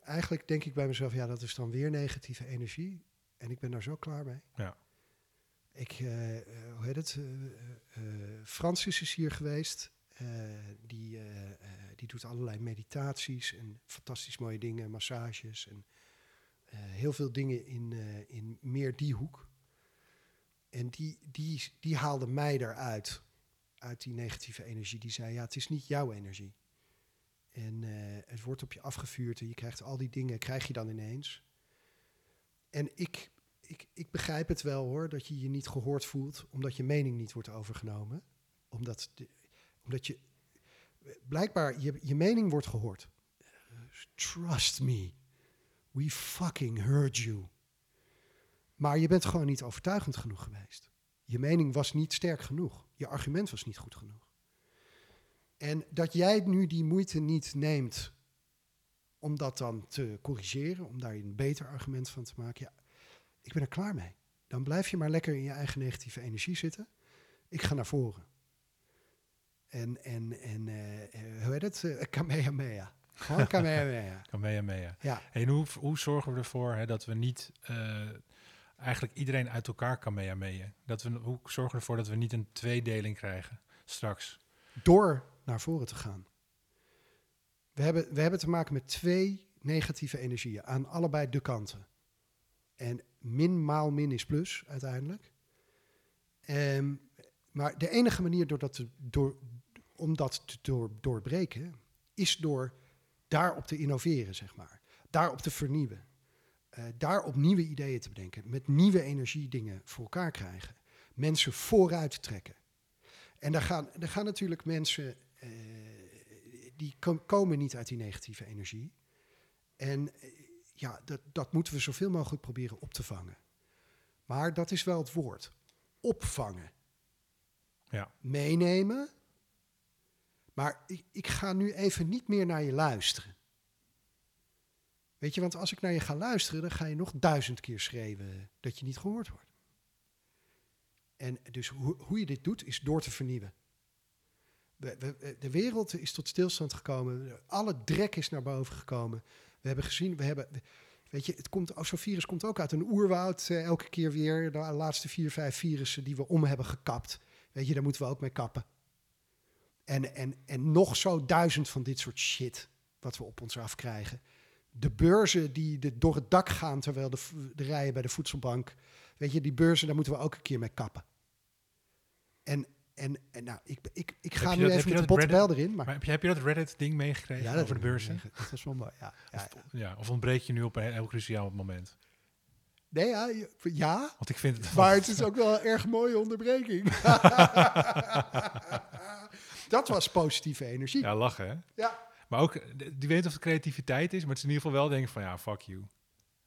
eigenlijk denk ik bij mezelf, ja, dat is dan weer negatieve energie. En ik ben daar zo klaar mee. Ja. Ik, eh, hoe heet het? eh, Francis is hier geweest. Eh, die, eh, eh, die doet allerlei meditaties en fantastisch mooie dingen, massages en heel veel dingen in, in meer die hoek. En die, die, die haalde mij eruit, uit die negatieve energie. Die zei, ja, het is niet jouw energie. En het wordt op je afgevuurd en je krijgt al die dingen, krijg je dan ineens. En ik, ik, ik begrijp het wel hoor, dat je je niet gehoord voelt, omdat je mening niet wordt overgenomen. Omdat, omdat je, blijkbaar, je, je mening wordt gehoord. Trust me, we fucking heard you. Maar je bent gewoon niet overtuigend genoeg geweest. Je mening was niet sterk genoeg. Je argument was niet goed genoeg. En dat jij nu die moeite niet neemt om dat dan te corrigeren, om daar een beter argument van te maken, ja, ik ben er klaar mee. Dan blijf je maar lekker in je eigen negatieve energie zitten. Ik ga naar voren. En, en, en eh, hoe heet het? Eh, Kamehameha. Gewoon Kamehameha. Kamehameha. Ja, En hoe, hoe zorgen we ervoor hè, dat we niet eigenlijk iedereen uit elkaar kamehameha? Dat we, hoe zorgen we ervoor dat we niet een tweedeling krijgen straks? door naar voren te gaan. We hebben, we hebben te maken met twee negatieve energieën aan allebei de kanten. En min maal min is plus uiteindelijk. Ehm, maar de enige manier door dat te, door, om dat te door, doorbreken is door daarop te innoveren, zeg maar. Daarop te vernieuwen. Eh, daarop nieuwe ideeën te bedenken. Met nieuwe energiedingen voor elkaar krijgen. Mensen vooruit trekken. En daar gaan, daar gaan natuurlijk mensen, eh, die ko- komen niet uit die negatieve energie. En eh, ja, dat, dat moeten we zoveel mogelijk proberen op te vangen. Maar dat is wel het woord. Opvangen. Ja. Meenemen. Maar ik, ik ga nu even niet meer naar je luisteren. Weet je, want als ik naar je ga luisteren, dan ga je nog duizend keer schreeuwen dat je niet gehoord wordt. En dus hoe, hoe je dit doet, is door te vernieuwen. We- we- de wereld is tot stilstand gekomen. Alle drek is naar boven gekomen. We hebben gezien, we hebben. Weet je, het komt, zo'n virus komt ook uit een oerwoud. eh, elke keer weer. De laatste vier, vijf virussen die we om hebben gekapt. Weet je, daar moeten we ook mee kappen. En, en, en nog zo duizend van dit soort shit. Wat we op ons afkrijgen. De beurzen die de, door het dak gaan terwijl de, de rijen bij de voedselbank. Weet je, die beurzen, daar moeten we ook een keer mee kappen. En, en, en nou, ik, ik, ik ga nu even met de dat botte erin. Maar, Maar heb je, heb je dat Reddit-ding meegekregen over de beurzen? Dat was wel mooi. Ja, ja, ja. Ja, of ontbreek je nu op een heel cruciaal moment? Nee, ja, ja, Want ik vind het... maar het is ook wel een erg mooie onderbreking. dat was positieve energie. Ja. Ja, lachen hè? Maar ook, eh, die weet of het creativiteit is, maar het is in ieder geval wel denken van ja, fuck you.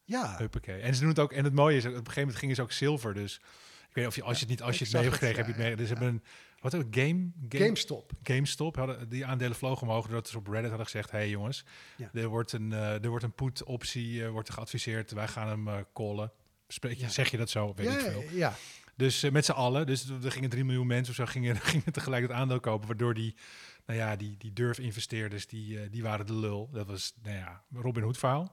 ja. Huppakee. En ze doen het ook, en het mooie is, op een gegeven moment gingen ze ook zilver, dus ik weet niet of je, als je het niet, als je het mee hebt gekregen, heb je het ja, mee. Dus ja. hebben een, wat ook, game, game, GameStop. GameStop, hadden, die aandelen vlogen omhoog, doordat ze op Reddit hadden gezegd, hey jongens, Ja. er wordt een, eh, er wordt een put optie, eh, wordt er geadviseerd, wij gaan hem callen. Spreek je, Ja. Zeg je dat zo? Weet ja, ik veel. ja, Dus eh, met z'n allen, dus er gingen 3 miljoen mensen of zo gingen, gingen tegelijk het aandeel kopen, waardoor die, nou ja, die, die durf-investeerders, die, eh, die waren de lul. Dat was, nou ja, Robin Hood verhaal.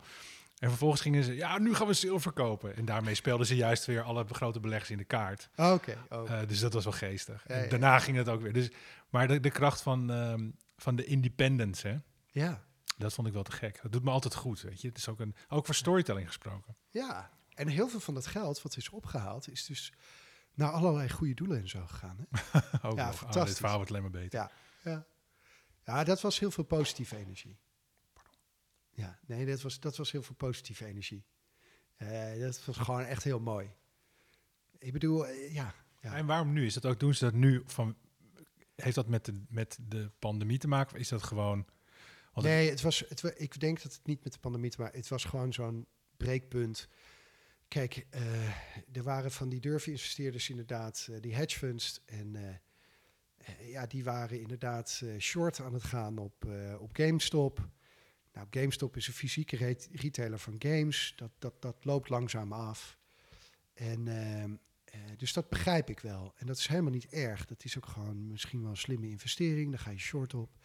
En vervolgens gingen ze, ja, nu gaan we zilver kopen. En daarmee speelden ze juist weer alle grote beleggers in de kaart. Oké. oh. Eh, dus dat was wel geestig. Ja, En ja, daarna ging het ook weer. Dus, maar de, de kracht van, ehm, van de independence, hè, ja. dat vond ik wel te gek. Dat doet me altijd goed, weet je. Het is ook, een, ook voor storytelling gesproken. ja. En heel veel van dat geld wat is opgehaald, is dus naar allerlei goede doelen en zo gegaan. Hè? Ook Ja, nog. Oh, fantastisch. dit verhaal wordt alleen maar beter. Ja. Ja. ja, dat was heel veel positieve energie. Ja, nee, dat was, dat was heel veel positieve energie. Eh, dat was gewoon echt heel mooi. Ik bedoel, eh, ja. ja. En waarom nu? Is dat ook, doen ze dat nu van... Heeft dat met de, met de pandemie te maken? Of is dat gewoon... Nee, het was, het, ik denk dat het niet met de pandemie te maken Het was gewoon zo'n breekpunt. Kijk, eh, er waren van die durfinvesteerders inderdaad, eh, die hedge funds. En eh, ja, die waren inderdaad short aan het gaan op, op GameStop. Nou, GameStop is een fysieke re- retailer van games. Dat, dat, dat loopt langzaam af. En ehm, eh, dus dat begrijp ik wel. En dat is helemaal niet erg. Dat is ook gewoon misschien wel een slimme investering. Daar ga je short op.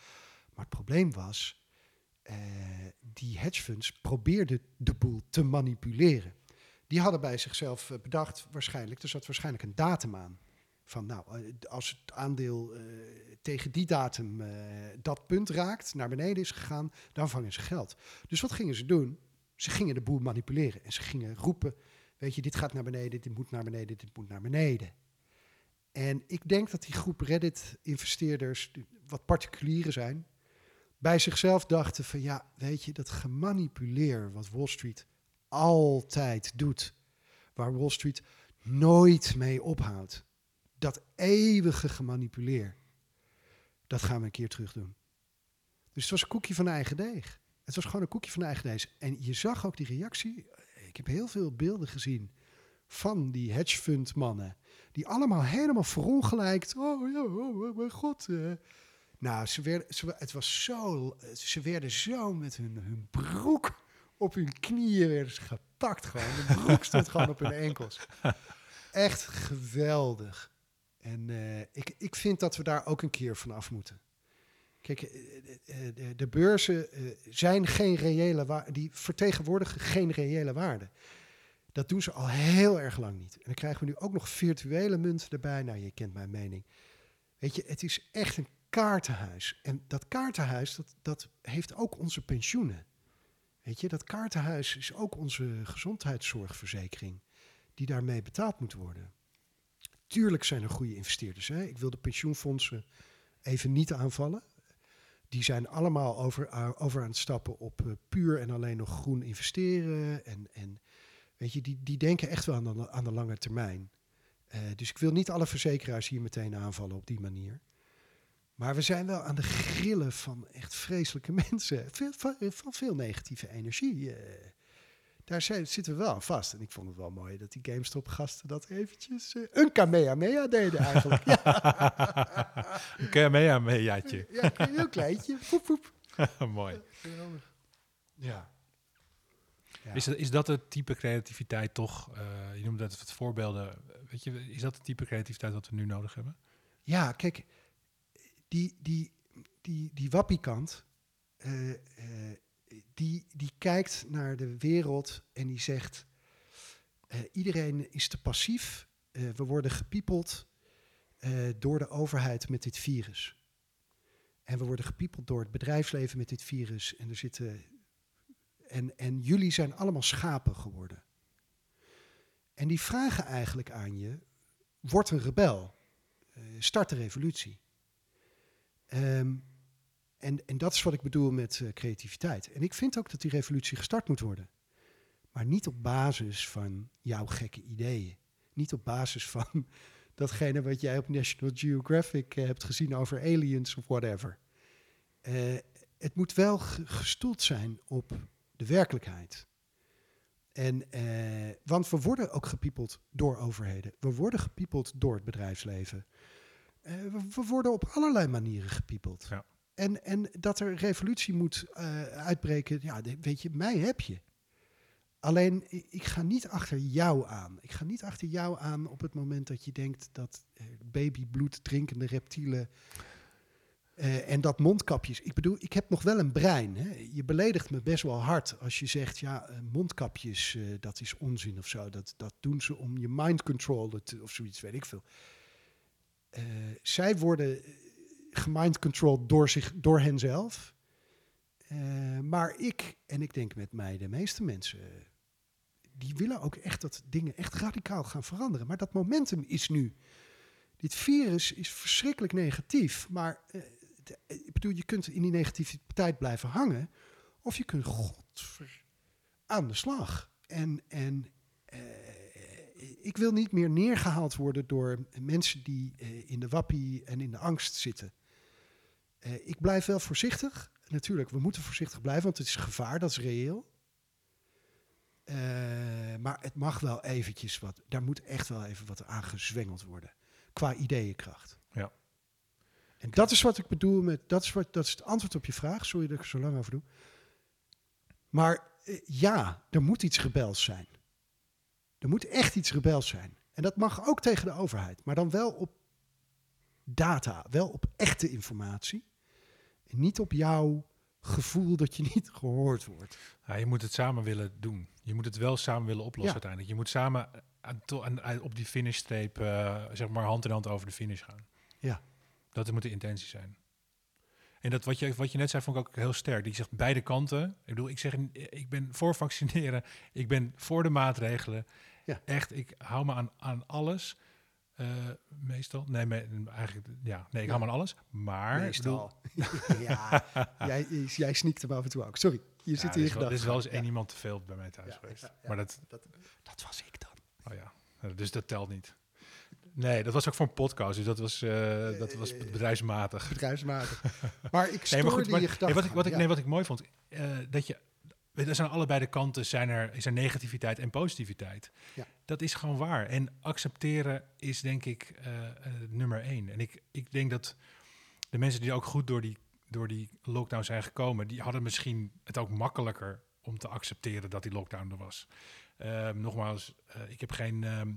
Maar het probleem was, die hedge funds probeerden de boel te manipuleren. Die hadden bij zichzelf eh, bedacht, waarschijnlijk, er zat waarschijnlijk een datum aan. Van nou, eh, als het aandeel eh, tegen die datum dat punt raakt, naar beneden is gegaan, dan vangen ze geld. Dus wat gingen ze doen? Ze gingen de boel manipuleren en ze gingen roepen, weet je, dit gaat naar beneden, dit moet naar beneden, dit moet naar beneden. En ik denk dat die groep Reddit-investeerders, wat particulieren zijn, bij zichzelf dachten van ja, weet je, dat gemanipuleer wat Wall Street altijd doet, waar Wall Street nooit mee ophoudt, dat eeuwige gemanipuleer, dat gaan we een keer terug doen. Dus het was een koekje van eigen deeg. Het was gewoon een koekje van eigen deeg. En je zag ook die reactie. Ik heb heel veel beelden gezien van die hedge fund mannen. Die allemaal helemaal verongelijkt. Oh ja, oh, mijn god. Nou, ze werden, het was zo, ze werden zo met hun, hun broek op hun knieën werden ze gepakt gewoon. De broek stond gewoon op hun enkels. Echt geweldig. En eh, ik, ik vind dat we daar ook een keer van af moeten. Kijk, eh, eh, de, beurzen zijn geen reële waarde, die vertegenwoordigen geen reële waarde. Dat doen ze al heel erg lang niet. En dan krijgen we nu ook nog virtuele munten erbij. Nou, je kent mijn mening. Weet je, het is echt een kaartenhuis. En dat kaartenhuis, dat, dat heeft ook onze pensioenen. Weet je, dat kaartenhuis is ook onze gezondheidszorgverzekering. Die daarmee betaald moet worden. Tuurlijk zijn er goede investeerders. Hè? Ik wil de pensioenfondsen even niet aanvallen. Die zijn allemaal over, over aan het stappen op eh, puur en alleen nog groen investeren. En, en weet je, die, die denken echt wel aan de, aan de lange termijn. Eh, dus ik wil niet alle verzekeraars hier meteen aanvallen op die manier. Maar we zijn wel aan de grillen van echt vreselijke mensen. Veel, van, van veel negatieve energie. eh. daar zijn, zitten we wel aan vast. En ik vond het wel mooi dat die GameStop-gasten dat eventjes eh, een kamehameha deden eigenlijk. ja, Een Kamehamehaatje. ja, een heel kleintje. Poep, poep. Mooi. Ja. Ja. Is, dat, is dat het type creativiteit toch? eh, je noemde dat het voorbeelden. Weet je, is dat het type creativiteit wat we nu nodig hebben? Ja, kijk, die, die, die, die wappiekant, eh, eh, die, die kijkt naar de wereld en die zegt, eh, iedereen is te passief, we worden gepiepeld door de overheid met dit virus. En we worden gepiepeld door het bedrijfsleven met dit virus. En, er zitten, en, en jullie zijn allemaal schapen geworden. En die vragen eigenlijk aan je, word een rebel. Start de revolutie. Ehm, en, en dat is wat ik bedoel met eh, creativiteit. En ik vind ook dat die revolutie gestart moet worden. Maar niet op basis van jouw gekke ideeën. Niet op basis van datgene wat jij op National Geographic eh, hebt gezien over aliens of whatever. Eh, het moet wel ge- gestoeld zijn op de werkelijkheid. En, want we worden ook gepiepeld door overheden. We worden gepiepeld door het bedrijfsleven. Eh, we, worden op allerlei manieren gepiepeld. Ja. En, en dat er revolutie moet eh, uitbreken, ja, weet je, mij heb je. Alleen, ik ga niet achter jou aan. Ik ga niet achter jou aan op het moment dat je denkt dat eh, babybloed drinkende reptielen en dat mondkapjes. Ik bedoel, ik heb nog wel een brein. Hè. Je beledigt me best wel hard als je zegt, ja, mondkapjes, dat is onzin of zo. Dat, dat doen ze om je mind control te, of zoiets, weet ik veel. Eh, zij worden eh, gemind controlled door, zich, door henzelf. Eh, maar ik, en ik denk met mij de meeste mensen, die willen ook echt dat dingen echt radicaal gaan veranderen. Maar dat momentum is nu. Dit virus is verschrikkelijk negatief, maar ik bedoel, je kunt in die negativiteit blijven hangen, of je kunt godver aan de slag. En, en ik wil niet meer neergehaald worden door mensen die eh, in de wappie en in de angst zitten. Eh, ik blijf wel voorzichtig. Natuurlijk, we moeten voorzichtig blijven, want het is gevaar, dat is reëel. Eh, maar het mag wel eventjes wat, daar moet echt wel even wat aan gezwengeld worden. Qua ideeënkracht. Ja. En dat is wat ik bedoel met, dat is, wat, dat is het antwoord op je vraag. Sorry dat ik er zo lang over doe. Maar eh, ja, er moet iets rebels zijn. Er moet echt iets rebels zijn. En dat mag ook tegen de overheid. Maar dan wel op data, wel op echte informatie. En niet op jouw gevoel dat je niet gehoord wordt. Ja, je moet het samen willen doen. Je moet het wel samen willen oplossen Ja. uiteindelijk. Je moet samen aan, aan- aan- op die finishstreep, eh, zeg maar hand in hand over de finish gaan. Ja. Dat moet de intentie zijn. En dat wat je, wat je net zei, vond ik ook heel sterk. Die zegt beide kanten. Ik bedoel, ik zeg, ik ben voor vaccineren. Ik ben voor de maatregelen. Ja. Echt, ik hou me aan, aan alles. Eh, meestal. Nee, me- eigenlijk, ja. Nee, ik Ja. hou me aan alles. Maar, bedoel, Meestal. ja, jij, jij sneakt hem af en toe ook. Sorry, je ja, zit er is wel, er is wel eens één iemand te veel bij mij thuis geweest. Maar dat, dat, dat was ik dan. Oh ja, Eh, dus dat telt niet. Nee, dat was ook voor een podcast, dus dat was, eh, dat was bedrijfsmatig. Bedrijfsmatig. Maar ik Nee, maar goed, maar, je nee, gedachten. wat, ik, wat, ik, nee, wat ik mooi vond, eh, dat je, er zijn allebei de kanten, zijn er, is er negativiteit en positiviteit. Ja. Dat is gewoon waar. En accepteren is denk ik eh, eh, nummer één. En ik, ik denk dat de mensen die ook goed door die, door die lockdown zijn gekomen, die hadden misschien het ook makkelijker om te accepteren dat die lockdown er was. Ehm, nogmaals, eh, ik heb geen ehm,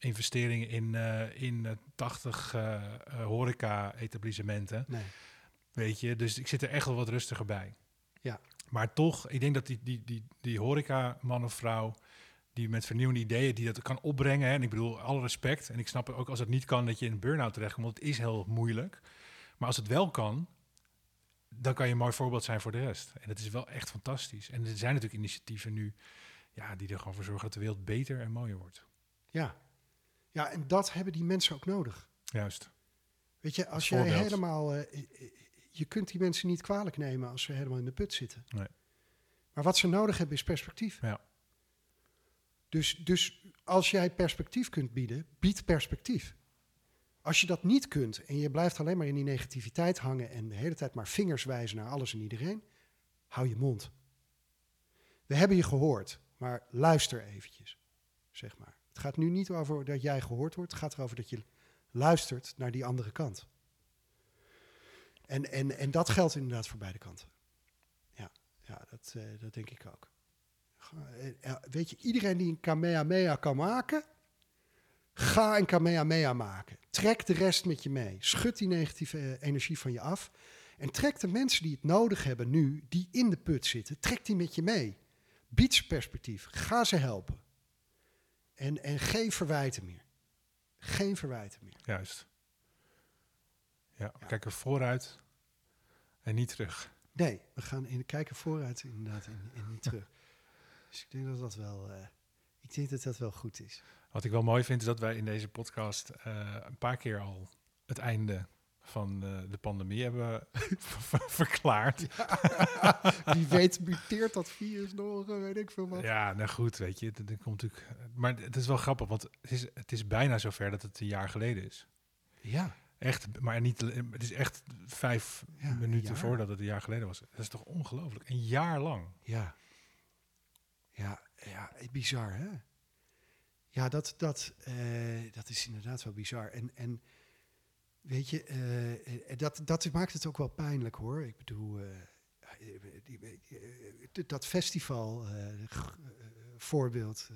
investeringen in, in eh, 80 eh, eh, horeca-etablissementen. Nee. Weet je, dus ik zit er echt wel wat rustiger bij. Ja. Maar toch, ik denk dat die, die, die, die horeca-man of vrouw, die met vernieuwende ideeën, die dat kan opbrengen. Hè, en ik bedoel, alle respect. En ik snap ook als het niet kan, dat je in een burn-out terechtkomt, want het is heel moeilijk. Maar als het wel kan, dan kan je een mooi voorbeeld zijn voor de rest. En dat is wel echt fantastisch. En er zijn natuurlijk initiatieven nu, ja, die er gewoon voor zorgen dat de wereld beter en mooier wordt. Ja. ja, en dat hebben die mensen ook nodig. Juist. Weet je, als jij helemaal... eh, je kunt die mensen niet kwalijk nemen als ze helemaal in de put zitten. Nee. Maar wat ze nodig hebben is perspectief. Ja. Dus, dus als jij perspectief kunt bieden, bied perspectief. Als je dat niet kunt en je blijft alleen maar in die negativiteit hangen en de hele tijd maar vingers wijzen naar alles en iedereen, hou je mond. We hebben je gehoord, maar luister eventjes, zeg maar. Het gaat nu niet over dat jij gehoord wordt, het gaat erover dat je luistert naar die andere kant. En, en, en dat geldt inderdaad voor beide kanten. Ja, ja dat, eh, dat denk ik ook. Eh, eh, Weet je, iedereen die een Kamehameha kan maken, ga een Kamehameha maken. Trek de rest met je mee. Schud die negatieve energie van je af. En trek de mensen die het nodig hebben nu, die in de put zitten, trek die met je mee. Bied ze perspectief. Ga ze helpen. En, en geen verwijten meer. Geen verwijten meer. Juist. Ja, we kijken vooruit en niet terug. Nee, we gaan in, kijken vooruit inderdaad en, niet terug. Dus ik denk dat dat wel, eh, ik denk dat dat wel goed is. Wat ik wel mooi vind, is dat wij in deze podcast eh, een paar keer al het einde van eh, de pandemie hebben verklaard. Wie weet muteert dat virus nog, weet ik veel wat. Ja, nou goed, weet je. Dat, dat komt natuurlijk, maar het is wel grappig, want het is, het is bijna zover dat het een jaar geleden is. Ja, Echt, maar niet, het is echt vijf Ja, minuten voordat het een jaar geleden was. Dat is toch ongelooflijk? Een jaar lang. ja. Ja, ja, bizar hè? Ja, dat, dat, eh, dat is inderdaad wel bizar. En, en weet je, eh, dat, dat maakt het ook wel pijnlijk hoor. Ik bedoel, eh, dat festival, voorbeeld,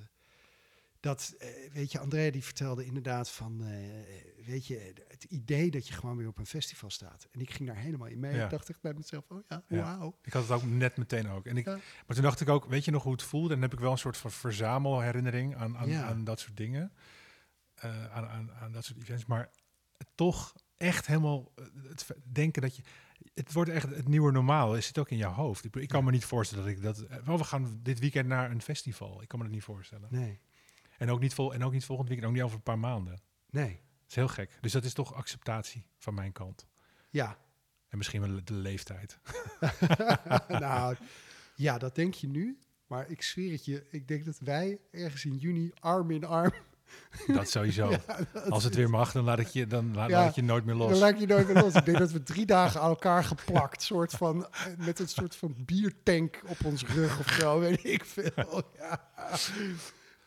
dat, eh, weet je, Andrea die vertelde inderdaad van, eh, weet je, het idee dat je gewoon weer op een festival staat. En ik ging daar helemaal in mee. Ja. Ik dacht echt bij mezelf, oh ja, Ja. wauw. Ik had het ook net meteen ook. En ik, Ja. Maar toen dacht ik ook, weet je nog hoe het voelde? En dan heb ik wel een soort van verzamelherinnering aan, aan, aan dat soort dingen. Eh, aan, aan, aan dat soort events. Maar toch echt helemaal het denken dat je... Het wordt echt het nieuwe normaal. Het zit ook in jouw hoofd. Ik, ik kan me niet voorstellen dat ik dat... Wel, we gaan dit weekend naar een festival. Ik kan me dat niet voorstellen. Nee, En ook niet, vol, en ook niet volgend weekend, ook niet over een paar maanden. nee. Dat is heel gek. Dus dat is toch acceptatie van mijn kant. Ja, En misschien wel de leeftijd. nou, ja, dat denk je nu. Maar ik zweer het je, ik denk dat wij ergens in juni arm in arm... Dat sowieso. Ja, dat Als het weer mag, dan laat ik je, dan la- Ja. laat ik je nooit meer Dan los. laat ik je nooit meer los. Ik denk dat we drie dagen aan elkaar geplakt, soort van, eh, met een soort van biertank op ons rug of zo, weet ik veel. Ja.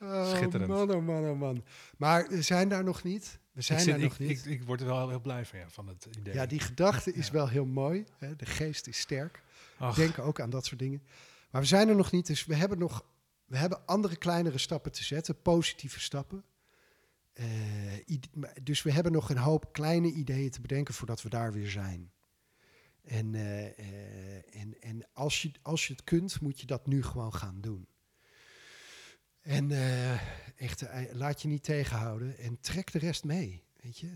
Oh, Schitterend. Man, oh man, oh man. Maar we zijn daar nog niet. We zijn zit- daar ik, nog niet. Ik, ik word er wel heel blij van, ja, van het idee. ja, die gedachte is Ja. wel heel mooi. Hè? De geest is sterk. Ach, Denken ook aan dat soort dingen. Maar we zijn er nog niet, dus we hebben nog we hebben andere kleinere stappen te zetten, positieve stappen. Eh, dus we hebben nog een hoop kleine ideeën te bedenken voordat we daar weer zijn. En, eh, eh, en, en als, je, als je het kunt, moet je dat nu gewoon gaan doen. En eh, echt, eh, laat je niet tegenhouden en trek de rest mee. Weet je,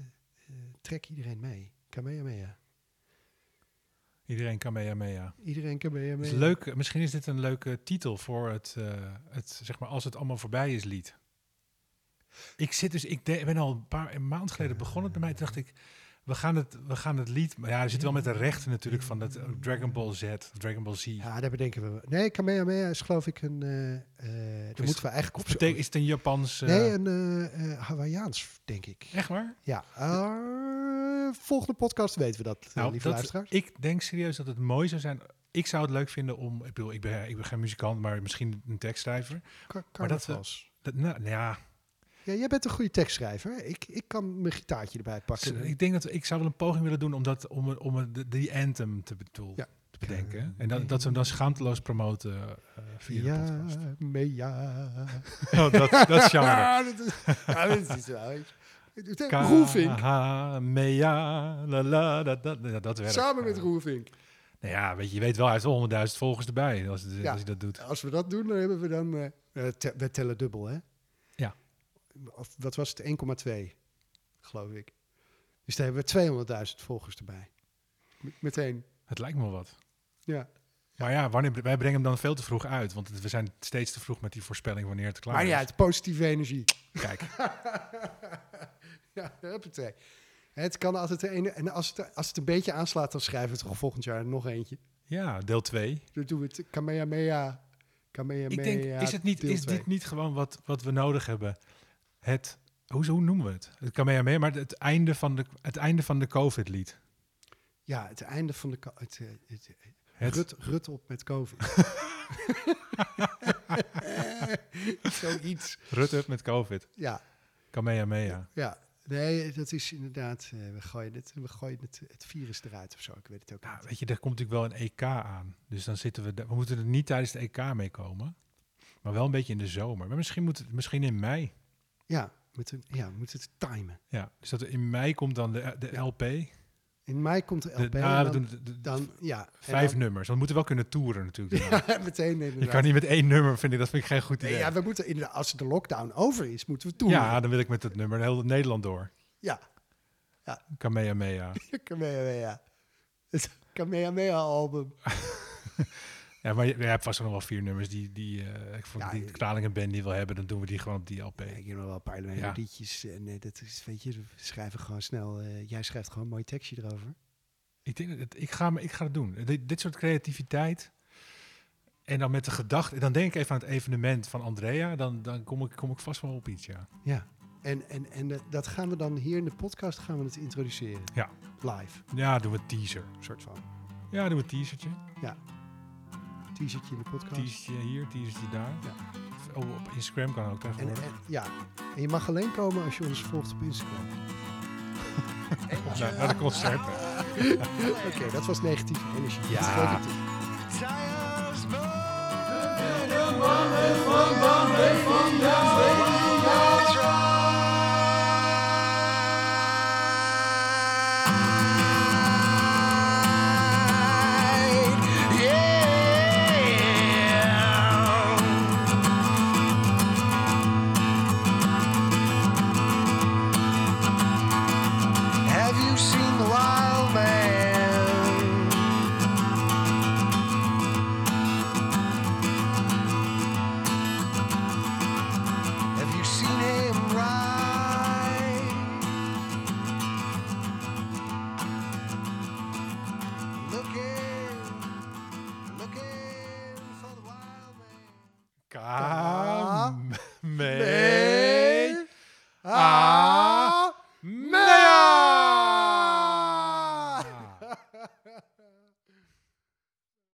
Eh, trek iedereen mee. Kamehameha. Iedereen kan mee, mee, ja. Iedereen kamehameha. Is leuk, misschien is dit een leuke titel voor het, het, zeg maar, als het allemaal voorbij is lied. Ik zit dus, ik de- ben al een paar een maand geleden begonnen bij mij. Toen dacht ik, we gaan het, we gaan het lied, maar ja, er zit wel met de rechten natuurlijk van dat eh, Dragon Ball Z, Dragon Ball Z. Ja, daar bedenken we. Nee, Kamehameha is geloof ik een. daar moeten we eigenlijk Of op is het een Japans? Nee, een eh Hawaiiaans, denk ik. Echt waar? Ja. volgende podcast weten we dat, Nou, lieve dat- luisteraars. ik denk serieus dat het mooi zou zijn. Ik zou het leuk vinden om, ik bedoel, ik ben, ik ben geen muzikant, maar misschien een tekstschrijver. Car- maar dat. Dat, nou, nou ja, Ja, jij bent een goede tekstschrijver. Ik, ik kan mijn gitaartje erbij pakken. ik denk dat ik zou wel een poging willen doen om, dat, om, om de, die anthem te, bedoel, Ja. te bedenken. En dat, dat ze hem dan schaamteloos promoten eh, via de ja, podcast. mee, ja. Oh, dat, dat is genre. Ja, dat is, ja, dat is wel iets. Roelvink. Ka- Mea, la la, dat, dat, dat, dat werkt. Samen met Ja. Roelvink. Nou ja, weet je, je weet wel, hij heeft wel honderdduizend volgers erbij als, Ja. als hij dat doet. Als we dat doen, dan hebben we dan... eh, eh, te- we tellen dubbel, hè? Of wat was het? 1,2, geloof ik. Dus dan hebben we 200.000 volgers erbij. Meteen. Het lijkt me wel wat. Ja. Maar ja, wanneer, wij brengen hem dan veel te vroeg uit. Want we zijn steeds te vroeg met die voorspelling wanneer het klaar Maar is. ja, het positieve energie. Kijk, ja, huppatee. Het kan altijd de ene... En als het, als het een beetje aanslaat, dan schrijven we toch volgend jaar nog eentje. ja, deel 2. Dan doen we het Kamehameha. Kamehameha. Ik denk, is, het niet, is dit niet gewoon wat, wat we nodig hebben? Het, hoe, hoe noemen we het? Het Kamehameha, maar het einde van de, het einde van de COVID-lied. Ja, het einde van de... Het, eh, het, Het, Rut, rut op met COVID. Zoiets. Rut up met COVID. Ja, Kamehameha. ja. Nee, dat is inderdaad... eh, we gooien, het, we gooien het, het virus eruit of zo. Ik weet het ook Nou, niet. weet je, er komt natuurlijk wel een EK aan. Dus dan zitten we... We moeten er niet tijdens de EK mee komen. Maar wel een beetje in de zomer. Maar misschien, moet het, misschien in mei. Ja, met een, ja, we moeten het timen. Ja, dus dat in mei komt dan de, de Ja. LP. In mei komt de De, LP. ah, dan, de- de- dan, ja. vijf dan- nummers. We moeten wel kunnen toeren natuurlijk. Ja, meteen Je inderdaad. kan niet met één nummer, vind ik, dat vind ik geen goed Nee, idee. ja, we moeten inderdaad, als de lockdown over is, moeten we toe. Ja, dan wil ik met het nummer heel Nederland door. ja. Kamehameha. Kamehameha. Het Kamehameha album. Ja, maar je, je hebt vast nog wel vier nummers die, die eh ik vond Ja, die je- Kralingen band die wil hebben, dan doen we die gewoon op die LP. Ik heb nog wel een paar melodietjes. En eh, dat is, weet je, we schrijven gewoon snel. eh, jij schrijft gewoon een mooi tekstje erover. Ik denk dat het- ik ga, me- ik ga het doen. Dit, dit soort creativiteit. En dan met de gedachte, dan denk ik even aan het evenement van Andrea, dan, dan kom, ik, kom ik vast wel op iets, ja. Ja. En, en, en dat- gaan we dan hier in de podcast gaan we het introduceren. Ja. Live, Ja, doen we een teaser. soort van. Ja, doen we een teasertje. T-shirtje in de podcast. Teasertje hier, teasertje daar. Ja. Oh, op Instagram kan ook En, tegenwoordig. en, ja. en je mag alleen komen als je ons volgt op Instagram. Of naar, naar de concerten. Oké, dat was negatieve energie. Ja.